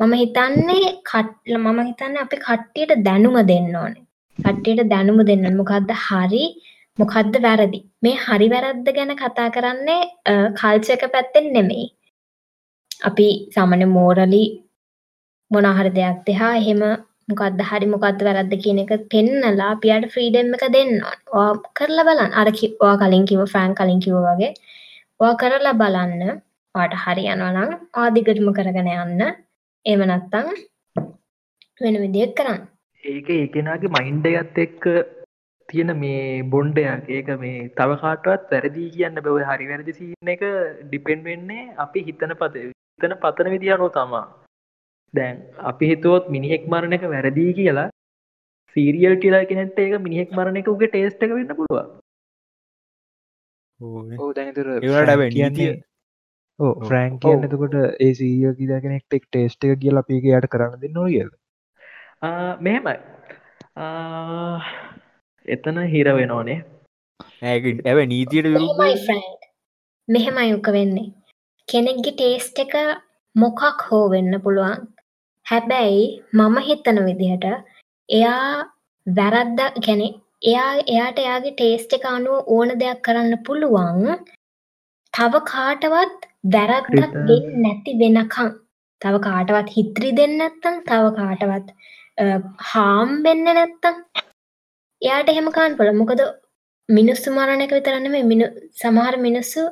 මම හිතන්නේ කට්ල මම හිතන්න අපි කට්ටියට දැනුම දෙන්න ඕනේ. කට්ටියට දැනුම දෙන්න මොකක්ද හරි මොකක්ද වැරදි? මේ හරි වැරද්ද ගැන කතා කරන්නේ කල්චක පැත්තෙන් නෙමෙයි. අපි සාමන මෝරලි මොනහරි දෙයක් දෙහා එහෙම මොකක්ද හරි මොකක්ද වැරද්ද කියන එක පෙන්නලා අපියට ෆ්‍රීඩම් එක දෙන්න ඕ කරලා බලන්න. අර ඔයා කලින් කිව ෆ්‍රෑන් කලින් කිව වගේ. ඔයා කරලා බලන්න. පාට හරි යනවනම් ආදිගටම කරගෙන යන්න. එම නැත්තං වෙන විදියක් කරන්න. ඒක ඒකෙනගේ මයින්ඩ ගත් එක්ක තියෙන මේ බොන්්ඩයක් ඒක මේ තව කාටවත් වැරදිී කියන්න බව හරි වැරදි සින්න එක ඩිපෙන්් වෙන්නේ අපි හිතන පත හිතන පතන විදිහනෝ තමා. දැන් අපි හිතුවොත් මිනිහෙක් මරණ එක වැරදිී කියලා සීරියල් කියලා කෙනෙට ඒක මිනිහෙක් මරණ එක උගේ ටේස්ට එක වෙන්න පුළුව ඕ දැනතර ඒවට ඕ ෆ්‍රෑන්ක් කියන්න එතකොට ඒ සීරියල් කිය කෙනෙක්ට එක් ටේස්ට එක කියලා අපි යට කරන්න දෙන්න නොියද මෙහෙමයි. එතන හිර වෙනෝනේ ඇව නීතියට මෙහෙමයි උක වෙන්නේ. කෙනෙක්ගේ ටේස්ට එක මොකක් හෝ වෙන්න පුළුවන්. හැබැයි මම හිතන විදිහට එයා වැරද්ද ගැන එයා එයාට එයාගේ ටේස්ට එක අනුව ඕන දෙයක් කරන්න පුළුවන්. තව කාටවත් වැරද්දක් වෙන්න නැති වෙනකං තව කාටවත් හිත්‍රි දෙන්නත්තං තව කාටවත් හාම් වෙන්න නැත්තම් එයාට එහෙමකාන් පොළ මොකද මිනිස්සු මරණ එක විතරන්න මේ මිනි සමහර මිනිස්සු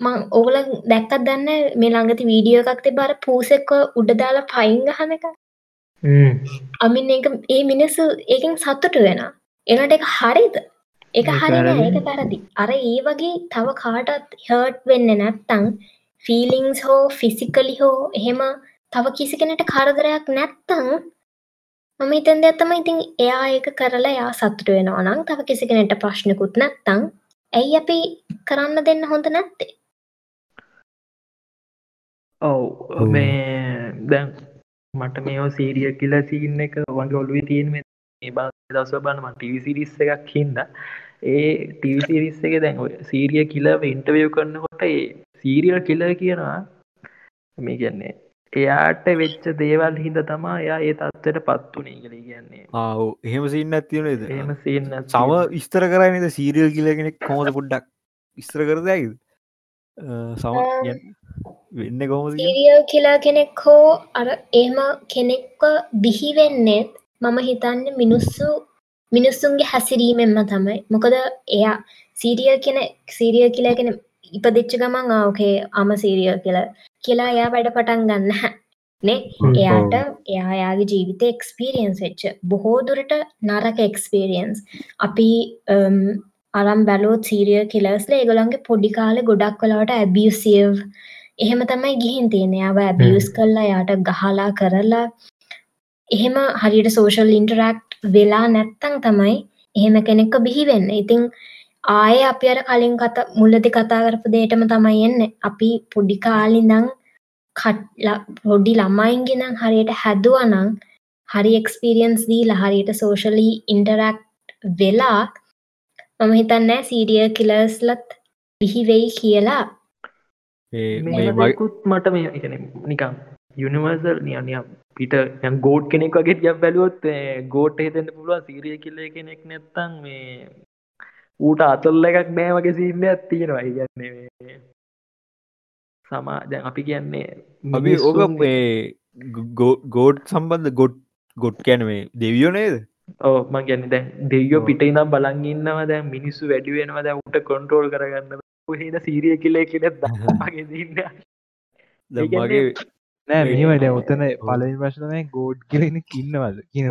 මං ඕගල දැක්කත් දන්න මේ ළඟති වීඩියෝ එකක් තිබර පූසෙක්ව උඩදාලා පයිංගහන එක. අමින් ඒ මිනිස්සු ඒකින් සත්තුට වෙන එනට එක හරිද එක හරි. ඒක පැරදි අර ඒ වගේ තව කාටත් හර්ට් වෙන්න නැත්තං ෆීලිංස් හෝ ෆිසිකලි හෝ එහෙම තව කිසි කෙනට කරදරයක් නැත්තං මම හිතන්ද ඇත්තම ඉතින් එයා ඒක කරලා යා සතුට වෙනවා නම් තව කිසි කෙනෙට ප්‍රශ්නකුත් නැත්තං ඇයි අපි කරන්න දෙන්න හොඳ නැත්තේ? ඔව්. මේ දැන් මට මේෝ සීරිය කියලා සින්න එක වගේ ඔලුව තියෙන මේ දස බන්නම ටිවිසිරිස්ස එකක් හින්ද. ඒ ටිවිසිරිස්ස එක දැන් සීරිය කියලව ඉන්ටවිය් කරන්නකොට ඒ සීරියල් කියල කියනවා. මේ කියන්නේ එයාට වෙච්ච දේවල් හිද තමා එයා ඒ තත්වට පත්වනේ කළ කියන්නේ. ආව එහෙම සින්න ඇතිවනේද එහෙම සින්න සම විස්තර කරයිනද සීරියල් කියලගෙනෙක් කොමද පොඩ්ඩක් විස්තර කරදයිද සම වෙන්න කොම සීරියල් කියලා කෙනෙක් හෝ අර එහෙම කෙනෙක්ව බිහිවෙන්නෙත් මම හිතන්න මිනිස්සු මිනිස්සුන්ගේ හැසිරීමෙන්ම තමයි. මොකද එයා සීරියල් කෙන සීරිය කියලා කෙන ඉපදිච්ච ගමන් ආෝකේ අම සීරියල් කියලා කියලා එයා වැඩ පටන් ගන්න. නේ? එයාට එයායාගේ ජීවිත එක්ස්පිරියන්ස් වෙච්ච බොහෝ දුරට නරක එක්ස්පිරියන්ස් අපි අරම් බැලෝත් සීරිය කියලස්ල ඒගොලන්ගේ පොඩි කාලෙ ගොඩක් කලාට ඇබියසිව් එහෙම තමයි ගිහින් තියෙන යාව ඇබියස් කල්ලා යාට ගහලා කරලා එහෙම හරියට සෝෂල් ඉන්ටරක්් වෙලා නැත්තං තමයි එහෙම කෙනෙක්ක බිහිවෙන්න ඉතිං ආය අපි අර කලින් කත මුල්ලති කතා කරපු දේටම තමයි එන්න. අපි පොඩි කාලිඳං පොඩි ළමයින්ගෙනම් හරියට හැදුවනං හරි එක්ස්පිරියන්ස් දී ලහරියට සෝෂලි ඉන්ටරක්් වෙලා මම හිතන්නෑ සීරිය කිලස්ලත් බිහිවෙයි කියලා. මේකුත් මට මේ එකන නිකම් යුනිවර්සල් නියනිය පිට ගෝඩ් කෙනෙක් වගේ ය බැලුවොත් ගෝට් හිතෙන්න්න පුළුව සීරිය කියල කෙනෙක් නැත්තං මේ ඌට අතල්ල එකක් නෑ වගේ සින්න ඇත්තියෙනවා ඉගන්නේ සමා දැන් අපි කියන්නේ අපි ඕක මේ ගෝඩ් සම්බන්ධ ගොඩ් ගොඩ් කැන මේ දෙවියෝ නේද? ඕ මං ගැන්න දැන් දෙවියෝ පිට ඉනම් බලන් ඉන්නවා දැන් මිනිස්සු වැඩි වෙනවා දැ උට කොන්ට්‍රෝල් කරගන්න හෙන සීරිය කියල කෙනෙ දගේ දින්න මගේ නෑ මෙහිමට ඔතන පලින් ප්‍රශ්නය ගෝඩ් කියලෙන කින්නවද කියන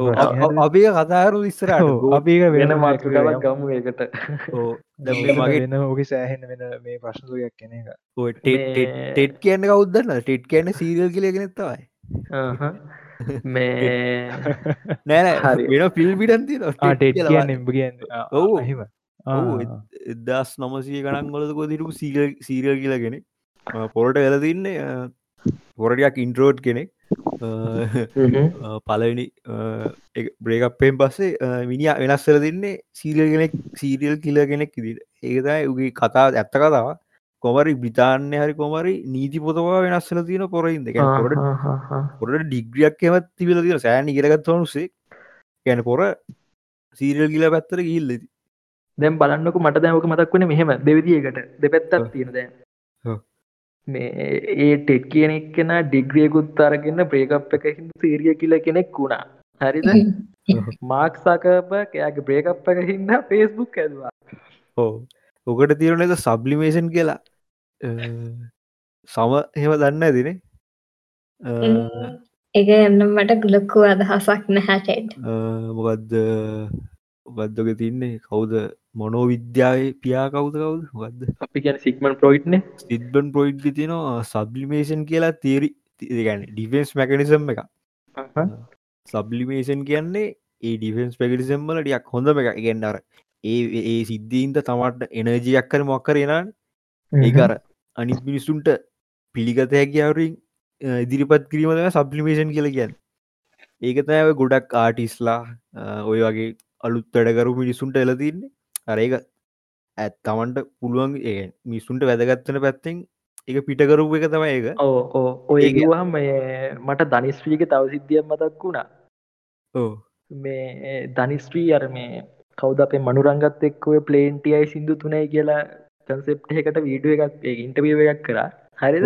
අපි කතාරු ඉස්සරට අපික වෙන මාතෘකාවක් ගමු එකට මගේ ඕක සෑහෙන වෙන මේ ප්‍රශ්නයක් කෙන එක. ටෙට් කියන්න කවුදන්න ටෙට් කියන්න සීරල් කියලගෙනෙත්තවයි මේ නෑ වෙන පිල් පිටන්ති ටෙට් කියන්න එම්බ කියන්න. ඔවු. හිම එදස් නමසය ගණන් ගොලක දිරපු සීරල් කියලාගෙන පොරට වෙලතින්නේ පොරටයක් ඉන්ට්‍රෝඩ් කෙනෙක්. පලනි බ්‍රේකප්පෙන් පස්සේ මිනි වෙනස්සර දෙන්නේ සීරියල් කෙනෙක් සීරියල් කියල කෙනෙක් ඉදිට ඒකතයි උගේ කතා ඇත්ත කතාව. කොමරි බ්‍රිතාන්‍ය හරි කොමරි නීති පොතවා වෙනස්සල තියන පොරයින් දෙක පොරට පොරට ඩිග්‍රියක් එමත් තිබල තින සෑන ඉගරගත් වනුසේ ගැන පොර සීරියල් කියල පැත්තර ගිල්ලති දැම් බලන්නක මට දැමක මතක් වන මෙහෙම දෙවිදිියකට. දෙපැත්තක් තියෙන දැ මේ ඒ ටෙක් කියනෙක් කෙන ඩිග්‍රියකුත් අරගන්න ප්‍රේකප් එක හිද සීරිය කියල කෙනෙක් වුණා. හරිද? මාක් සකබ එයාගේ බ්‍රේකප් එක හින්ද ෆේස්බුක් ඇදවා ඕ ඔකට තිරන එක සබ්ලිමේෂන් කියලා. සම එහෙම දන්න ඇතිනේ එක එන්න මට ගුලොක්කු අදහසක් නැහැටෙඩ් මොකක්ද මොකක්දක තින්නේ? කවුද මොනෝ විද්‍යාවේ පියා කවුද කවුද? මොකක්ද අපි ගැන සික්මන් ප්‍රොයිට්න සිද්බන් ප්‍රොයිඩ් තිනවා සබ්ලිමේෂන් කියලා තේරි ගැන ඩිෆෙන්ස් මැකනිසම් එක සබ්ලිමේෂන් කියන්නේ ඒ ඩිෆෙන්ස් පැකිටිසම්මල ටියක් හොඳම එක ඉගෙන්න්නර ඒ ඒ සිද්ධීන්ට තමට එනජයක් කර මොක්කර එනන් ඒකර අනිත් මිනිස්සුන්ට පිළිගත හැකිවරින් ඉදිරිපත් කිරීමද සබ්ලිමේෂන් කියල කියන්න. ඒක තෑව ගොඩක් ආටිස්ලා ඔය වගේ අලුත් වැඩකරු මිනිසුන්ට එලතින්නේ අරඒක ඇත් තමන්ට පුළුවන් ඒ මිස්සුන්ට වැදගත්තන පැත්තෙන් එක පිටකරපු එක තම ඒක. ඕ ඕ ඔයගවාම් මට ධනිස්්‍රීක තව සිද්ධියක් මතක් වුණා. ඕ මේ ධනිස්ත්‍රී අර මේ කවද අපේ මනුරංගත් එක්කව ප්ලේන්ටියයි සිින්දු තුනයි කියලා කන්සෙප් එකට වීඩුව එකක් ඉන්ටවිය එකක් කර. හරිද?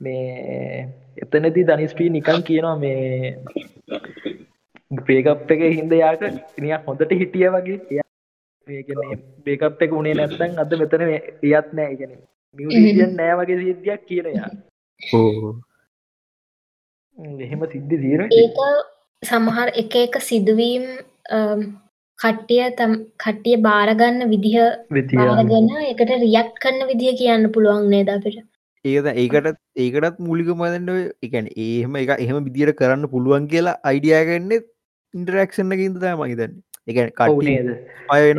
මේ එතනති ධනිස්ට්‍රී නිකන් කියනවා මේ පේකප් එක හින්ද යාට නියක් හොඳට හිටිය වගේ බේකප් එක උනේ නැත්තන් අද මෙතන එයත් නෑ. ගෙන මියසියන් නෑ වගේ සිද්ධියක් කියනයා එහෙම සිද්ධි දීර ඒක සමහර එක එක සිදුවීම් කට්ටිය තම් කට්ටිය බාරගන්න විදිහ විතිය බාරගන්න එකට රියක්් කන්න විදිහ කියන්න පුළුවන් නේද අපිට? ඒද ඒකටත් ඒකටත් මූලික මදන්න එකන ඒහම එක එහෙම විදිර කරන්න පුළුවන් කියලා අයිඩියගන්න ඉන්ටරක්ෂණ කින්ද මහිතන්න එක අයන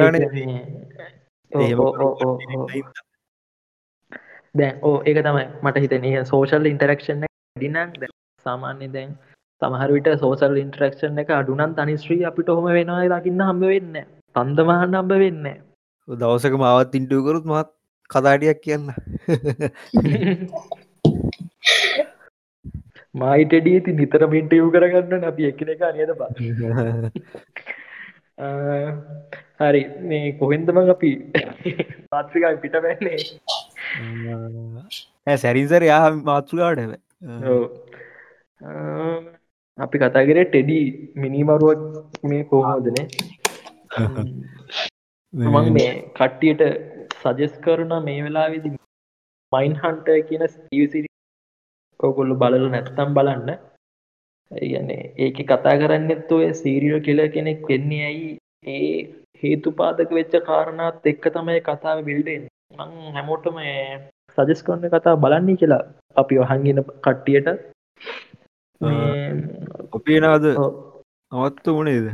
දැන් ඕ ඒක තමයි මට හිතන සෝෂල් ඉන්ටරක්ෂන් දිනක් සාමාන්‍ය දැන් සමහරවිට සෝසල් ඉන්ට්‍රක්ෂන් එක අඩුනන් තනිස්ත්‍රී අපිට හොම වෙනවා දකින්න හම්බ වෙන්න තන්දමහන්න අම්බ වෙන්න දවසක මාවත් ඉන්ටුවකරුත් මත් කදාටියක් කියන්න. මයිටඩී ති නිතර මින්ටයව් කරගන්න අපි එකන එක නද බ හරි. මේ කොහෙන්දම අපි පාත්‍රිකයි පිට වැන්නේ? සැරින්සර යා මාත්තුලාට අපි කතාකර ටෙඩි මිනිමරුවක් මේ කෝහෝදනේ මං මේ කට්ටියට සජෙස් කරන මේ වෙලා විදි මයින් හන්ට කියන ස්ටීසිරි ඔකොල්ලු බලල නැත්තම් බලන්න ඒගන්නේ ඒක කතා කරන්නත් ඔය සීරියල් කියල කෙනෙක් වෙන්නේ ඇයි ඒ හේතුපාදක වෙච්ච කාරණත් එක්ක තමයි කතාව බිල්ඩෙන් මං හැමෝටම සජෙස් කරන කතා බලන්නේ කියලා අපි වහන්ගෙන කට්ටියට. කොපේනාද අවත්ත වනේද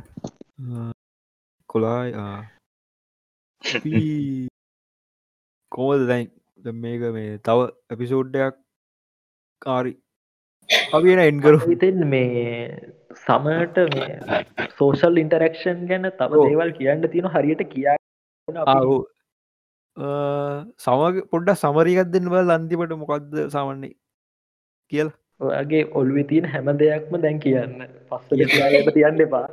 කොලායි කෝද දැන්? මේක මේ තව එපිසෝඩ්ඩයක් කාරි අපින එන්කරු හිතෙන් මේ සමට මේ සෝෂල් ඉන්ටරක්ෂන් ගැන තව දේවල් කියන්න තියෙන හරියට කියා ආහු සමග පොඩ්ඩ සමරිකත් දෙන්න බල අන්තිමට මොකක්ද සමන්නේ කියලා. ඔයාගේ ඔල්වි තියන හැම දෙයක්ම දැන් කියන්න. පස්සල කියන්න තියන්න එපා.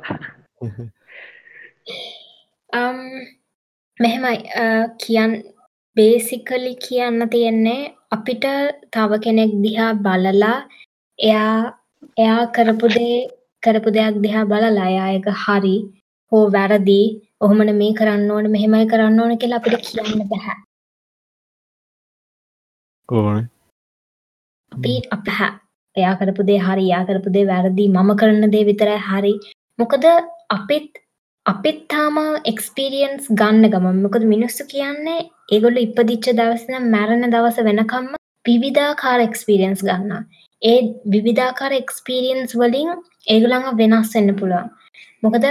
මෙහෙමයි. කියන් බේසිකලි කියන්න තියෙන්නේ අපිට තව කෙනෙක් දිහා බලලා එයා එයා කරපුදේ කරපු දෙයක් දිහා බලලා එයා එක හරි හෝ වැරදි ඔහොමන මේ කරන්න ඕන මෙහෙමයි කරන්න ඕන කියලා අපිට කියන්න බැහැ ඕන අපි අපහැ. එයා කරපු දේ හරි යා කරපු දේ වැරදි මම කරන දේ විතරයි හරි. මොකද අපිත් අපිත් තාම එක්ස්පිරියන්ස් ගන්න ගමන්. මොකද මිනිස්සු කියන්නේ ඒගොල්ල ඉපදිච්ච දවසන මැරණ දවස වෙනකම්ම විවිධාකාර එක්ස්පිරියන්ස් ගන්න ඒ විවිධාකාර එක්ස්පිරියන්ස් වලින් ඒගුළඟ වෙනස් වෙන්න පුළුවන්. මොකද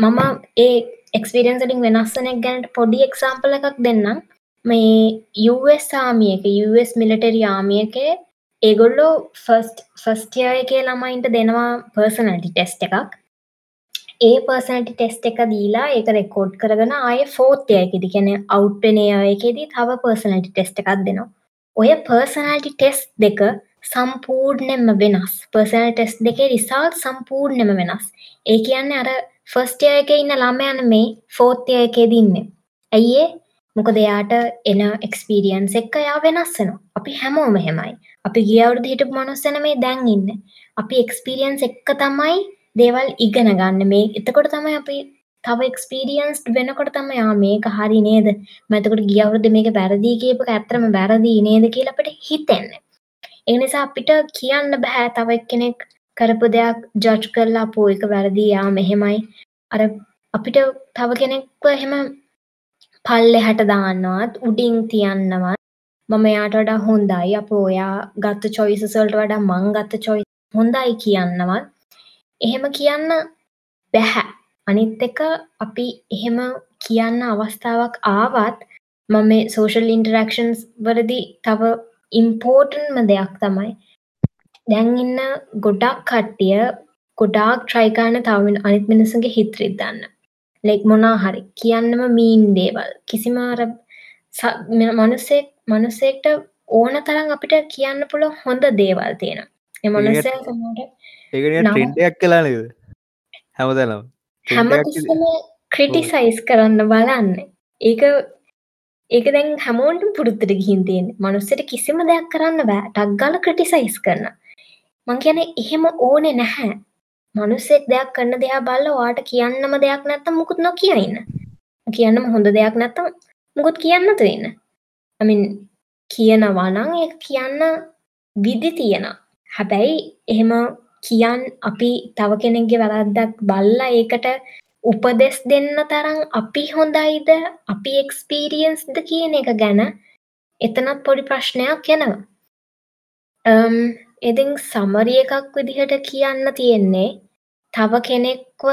මම ඒ එක්ස්පිරියන්ස්ලින් වෙනස්සනෙක් ගැනට පොඩි එක්සාම්පල එකක් දෙන්නම්. මේ US ආමියක US මිලිටරි ආමියකේ ඒගොල්ලෝ ෆස්ට් ෆස්ටිය එකේ ළමයින්ට දෙනවා පර්සනටි ටෙස්ට එකක්. ඒ පර්සනටි ටෙස්ට එක දීලා ඒක රෙකෝඩ් කරගෙන ආය ෆෝර්තයකෙදි කැන අවට්ටනය එකෙදී තව පර්සනටි ටෙස්ට එකක් දෙනවා. ඔය පර්සනල්ටි ටෙස් දෙක සම්පූර්ණෙම වෙනස්. පර්සනල් ටෙස් දෙකේ රිසාල් සම්පූර්ණෙම වෙනස්. ඒ කියන්න අර ෆස්ටය එක ඉන්න ළමයන මේ ෆෝර්තය එකේ දින්නේ ඇයිඒ මොකද එයාට එන එක්ස්පිරියන්ස් එක්ක යා වෙනස්සනවා අපි හැමෝම හෙමයි අපි ගියවුරුදු හිටපු මනුස්සන මේ දැන් ඉන්න. අපි එක්ස්පිරියන්ස් එක්ක තමයි දේවල් ඉගෙන ගන්න. මේ එතකොට තමයි අපි තව එක්ස්පිරියන්ස් වෙනකොට තම යා මේක හරි නේද? මතකට ගියවුරුද මේක වැරදිී කියපක ඇත්තරම වැරදිී නේද කියලා අපට හිතෙන්න එනිසා අපිට කියන්න බැහැ තව කෙනෙක් කරපු දෙයක් ජජ් කරලා අපෝ එක වැරදි යා මෙහෙමයි. අර අපිට තව කෙනෙක්ව එහෙම පල්ලෙහට දාන්නවත් උඩින් තියන්නවත් මම එයාට වඩා හොඳයි. අපෝ ඔයා ගත්ත චොයිසස් වලට වඩා මං ගත්ත චොයිස් හොඳයි කියන්නවත් එහෙම කියන්න බැහැ අනිත් එක අපි එහෙම කියන්න අවස්ථාවක් ආවත් මම මේ සෝෂල් ඉන්ටරක්ෂන්ස් වලදී තව ඉම්පෝර්ටන්ම දෙයක් තමයි. දැන් ඉන්න ගොඩක් කට්ටිය ගොඩාක් ට්‍රයිකාන තවමින් අනිත් මිනිසගේ හිත රිද්දන්න ලෙක් මොනා හරි. කියන්නම මීන් දේවල්. කිසිම අර මනුස්සෙක් මනුස්සෙක්ට ඕන තරම් අපිට කියන්න පුළ හොඳ දේවල් තියෙන එමනුස්සය ඒ ටෙන්ඩයක් කලා හැමතනම් හැමතිස්සම ක්‍රිටිසයිස් කරන්න බලන්න. ඒක ඒක දැන් හැමෝන්ටම පුරුත්තට ගිහින් තියෙන මනුස්සට කිසිම දෙයක් කරන්න බෑ. ටක්ගල ක්‍රටිසයිස් කරන මං කියන එහෙම ඕනෙ නැහැ. මනුස්සෙක් දෙයක් කරන්න දෙයා බල්ල වාට කියන්නම දෙයක් නැත්තම් මුකුත් නො කියන්න කියන්නම හොඳ දෙයක් නැත්තම් මුකුත් කියන්න තුන්න අමින් කියනවානං ඒ කියන්න විදි තියෙන හැබැයි එහෙම කියන් අපි තව කෙනෙක්ගේ වැරද්දක් බල්ලා ඒකට උපදෙස් දෙන්න තරම් අපි හොඳයිද? අපි එක්ස්පීරියන්ස්ද කියන එක ගැන එතනත් පොඩි ප්‍රශ්නයක් එනවා. එදිං සමරිය එකක් විදිහට කියන්න තියෙන්නේ තව කෙනෙක්ව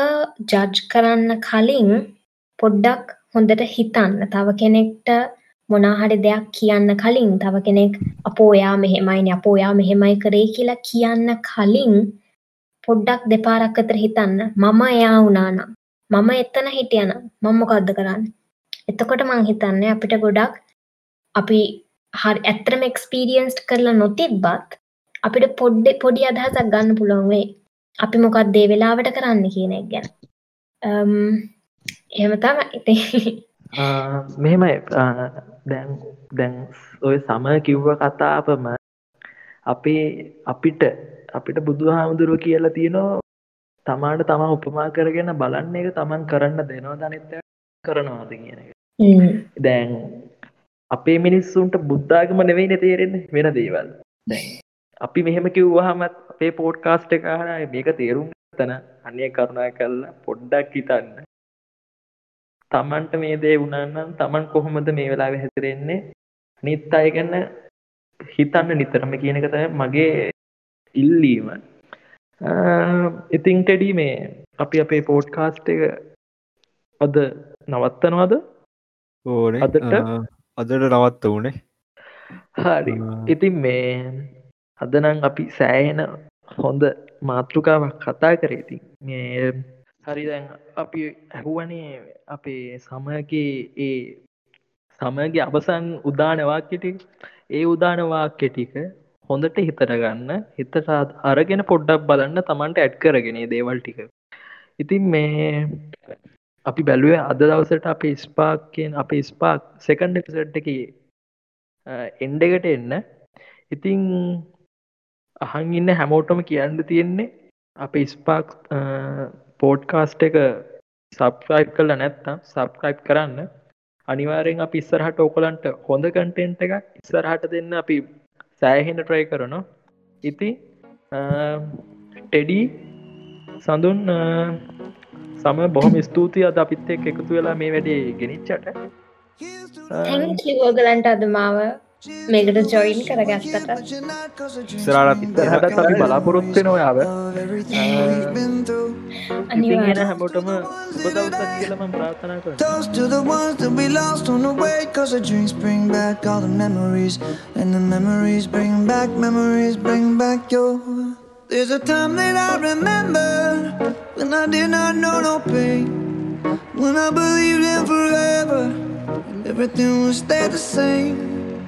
ජජ් කරන්න කලින් පොඩ්ඩක් හොඳට හිතන්න. තව කෙනෙක්ට මොනාහරි දෙයක් කියන්න කලින් තව කෙනෙක් අපෝයා මෙහෙමයින අපෝයා මෙහෙමයි කරේ කියලා කියන්න කලින් පොඩ්ඩක් දෙපාරක් අතර හිතන්න. මම එයා වුණානම් මම එතන හිටියන මම මොකක්ද කරන්න? එතකොට මං හිතන්නේ අපිට ගොඩක් අපි හරි ඇත්තරම එක්ස්පීරියන්ස්ට් කරලා නොතිබ්බත් අපිට පොඩ්ඩ පොඩි අදහසක් ගන්න පුළුවන් වේ අපි මොකක් දේ වෙලාවට කරන්න කියන එක ගැන. එහෙම තම ඉති මෙහෙමයි. දැන් දැන් ඔය සම කිව්ව කතාපම අපේ අපිට අපිට බුදු හාමුදුරුව කියලා තියෙනවා තමාට තමා උපමා කරගෙන බලන්න එක තමන් කරන්න දෙනවා දනිත්ත කරනවාද කියන එක. දැන් අපේ මිනිස්සුන්ට බුද්ධාගම නෙවෙයි තේරෙන්නේ වෙන දේවල්. අපි මෙහෙම කිව්වාහමත් අපේ පෝට් කාස්ට එක හර මේක තේරුම් තන අනය කරුණා කල්ලා පොඩ්ඩක් හිතන්න. තමන්ට මේ දේ වුණන්නම් තමන් කොහොමද මේ වෙලා හැතරෙන්නේ නිත් අය ගැන්න හිතන්න නිතරම කියන එක තය මගේ ඉල්ලීම ඉතිං ටෙඩි මේ අපි අපේ පෝට් කාස්ට එක අද නවත්තනවාද? ඕන. අදට? අදට නවත්ත වනේ හරි. ඉතින් මේ අදනං අපි සෑහෙන හොඳ මාතෘකාවක් කතා කරේති මේ හරි දැන් අපි ඇහුවනේ අපේ සමගේ ඒ සමගේ අවසන් උදානවාක්‍යටි ඒ උදානවාක්‍ය ටික හොඳට හිතට ගන්න හිත අරගෙන පොඩ්ඩක් බලන්න තමන්ට ඇඩ් කරගෙන දේවල් ටික. ඉතින් මේ අපි බැලුවේ අද දවසට අප ස්පාක් කියෙන් අප ස්පාක් සෙකන්ඩ එපිසට් එක එන්ඩ එකට එන්න. ඉතිං අහන් ඉන්න හැමෝටම කියන්න තියෙන්නේ අප ස්පාක් පෝඩ්කාස්ට එක සබ්‍රයිප් කල නැත්තම් සබ්‍රයිප් කරන්න. අනිවාරෙන් අප ඉස්සරහට ඕකොලන්ට හොඳ කටෙන්ට් එක ඉස්සරහට දෙන්න අපි සෑහෙන ට්‍රයි කරන ඉති ටෙඩි සඳුන් සම බොහොම ස්තුතියි අද අපිත් එක් එකතු වෙලා මේ වැඩේ ගෙනනිච්චට ඕගලන්ට අද මාව මේකට ජොයින් කරගත්තට සරාට ඉතරහට අපි බලාපොරොත්තු නොයාව අනිගෙන හැමෝටම උපදවසත් කියලම ප්‍රාථනා කර Toast to the ones that we lost on the way Cause the drinks bring back all the memories And the memories bring back, memories bring back your There's a time that I remember When I did not know no pain When I believed in forever And everything would stay the same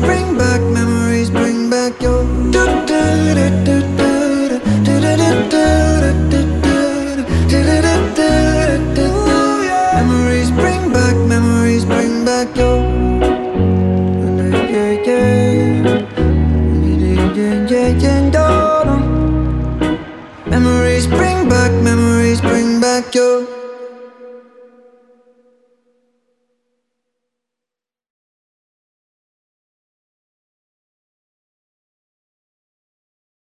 Bring back,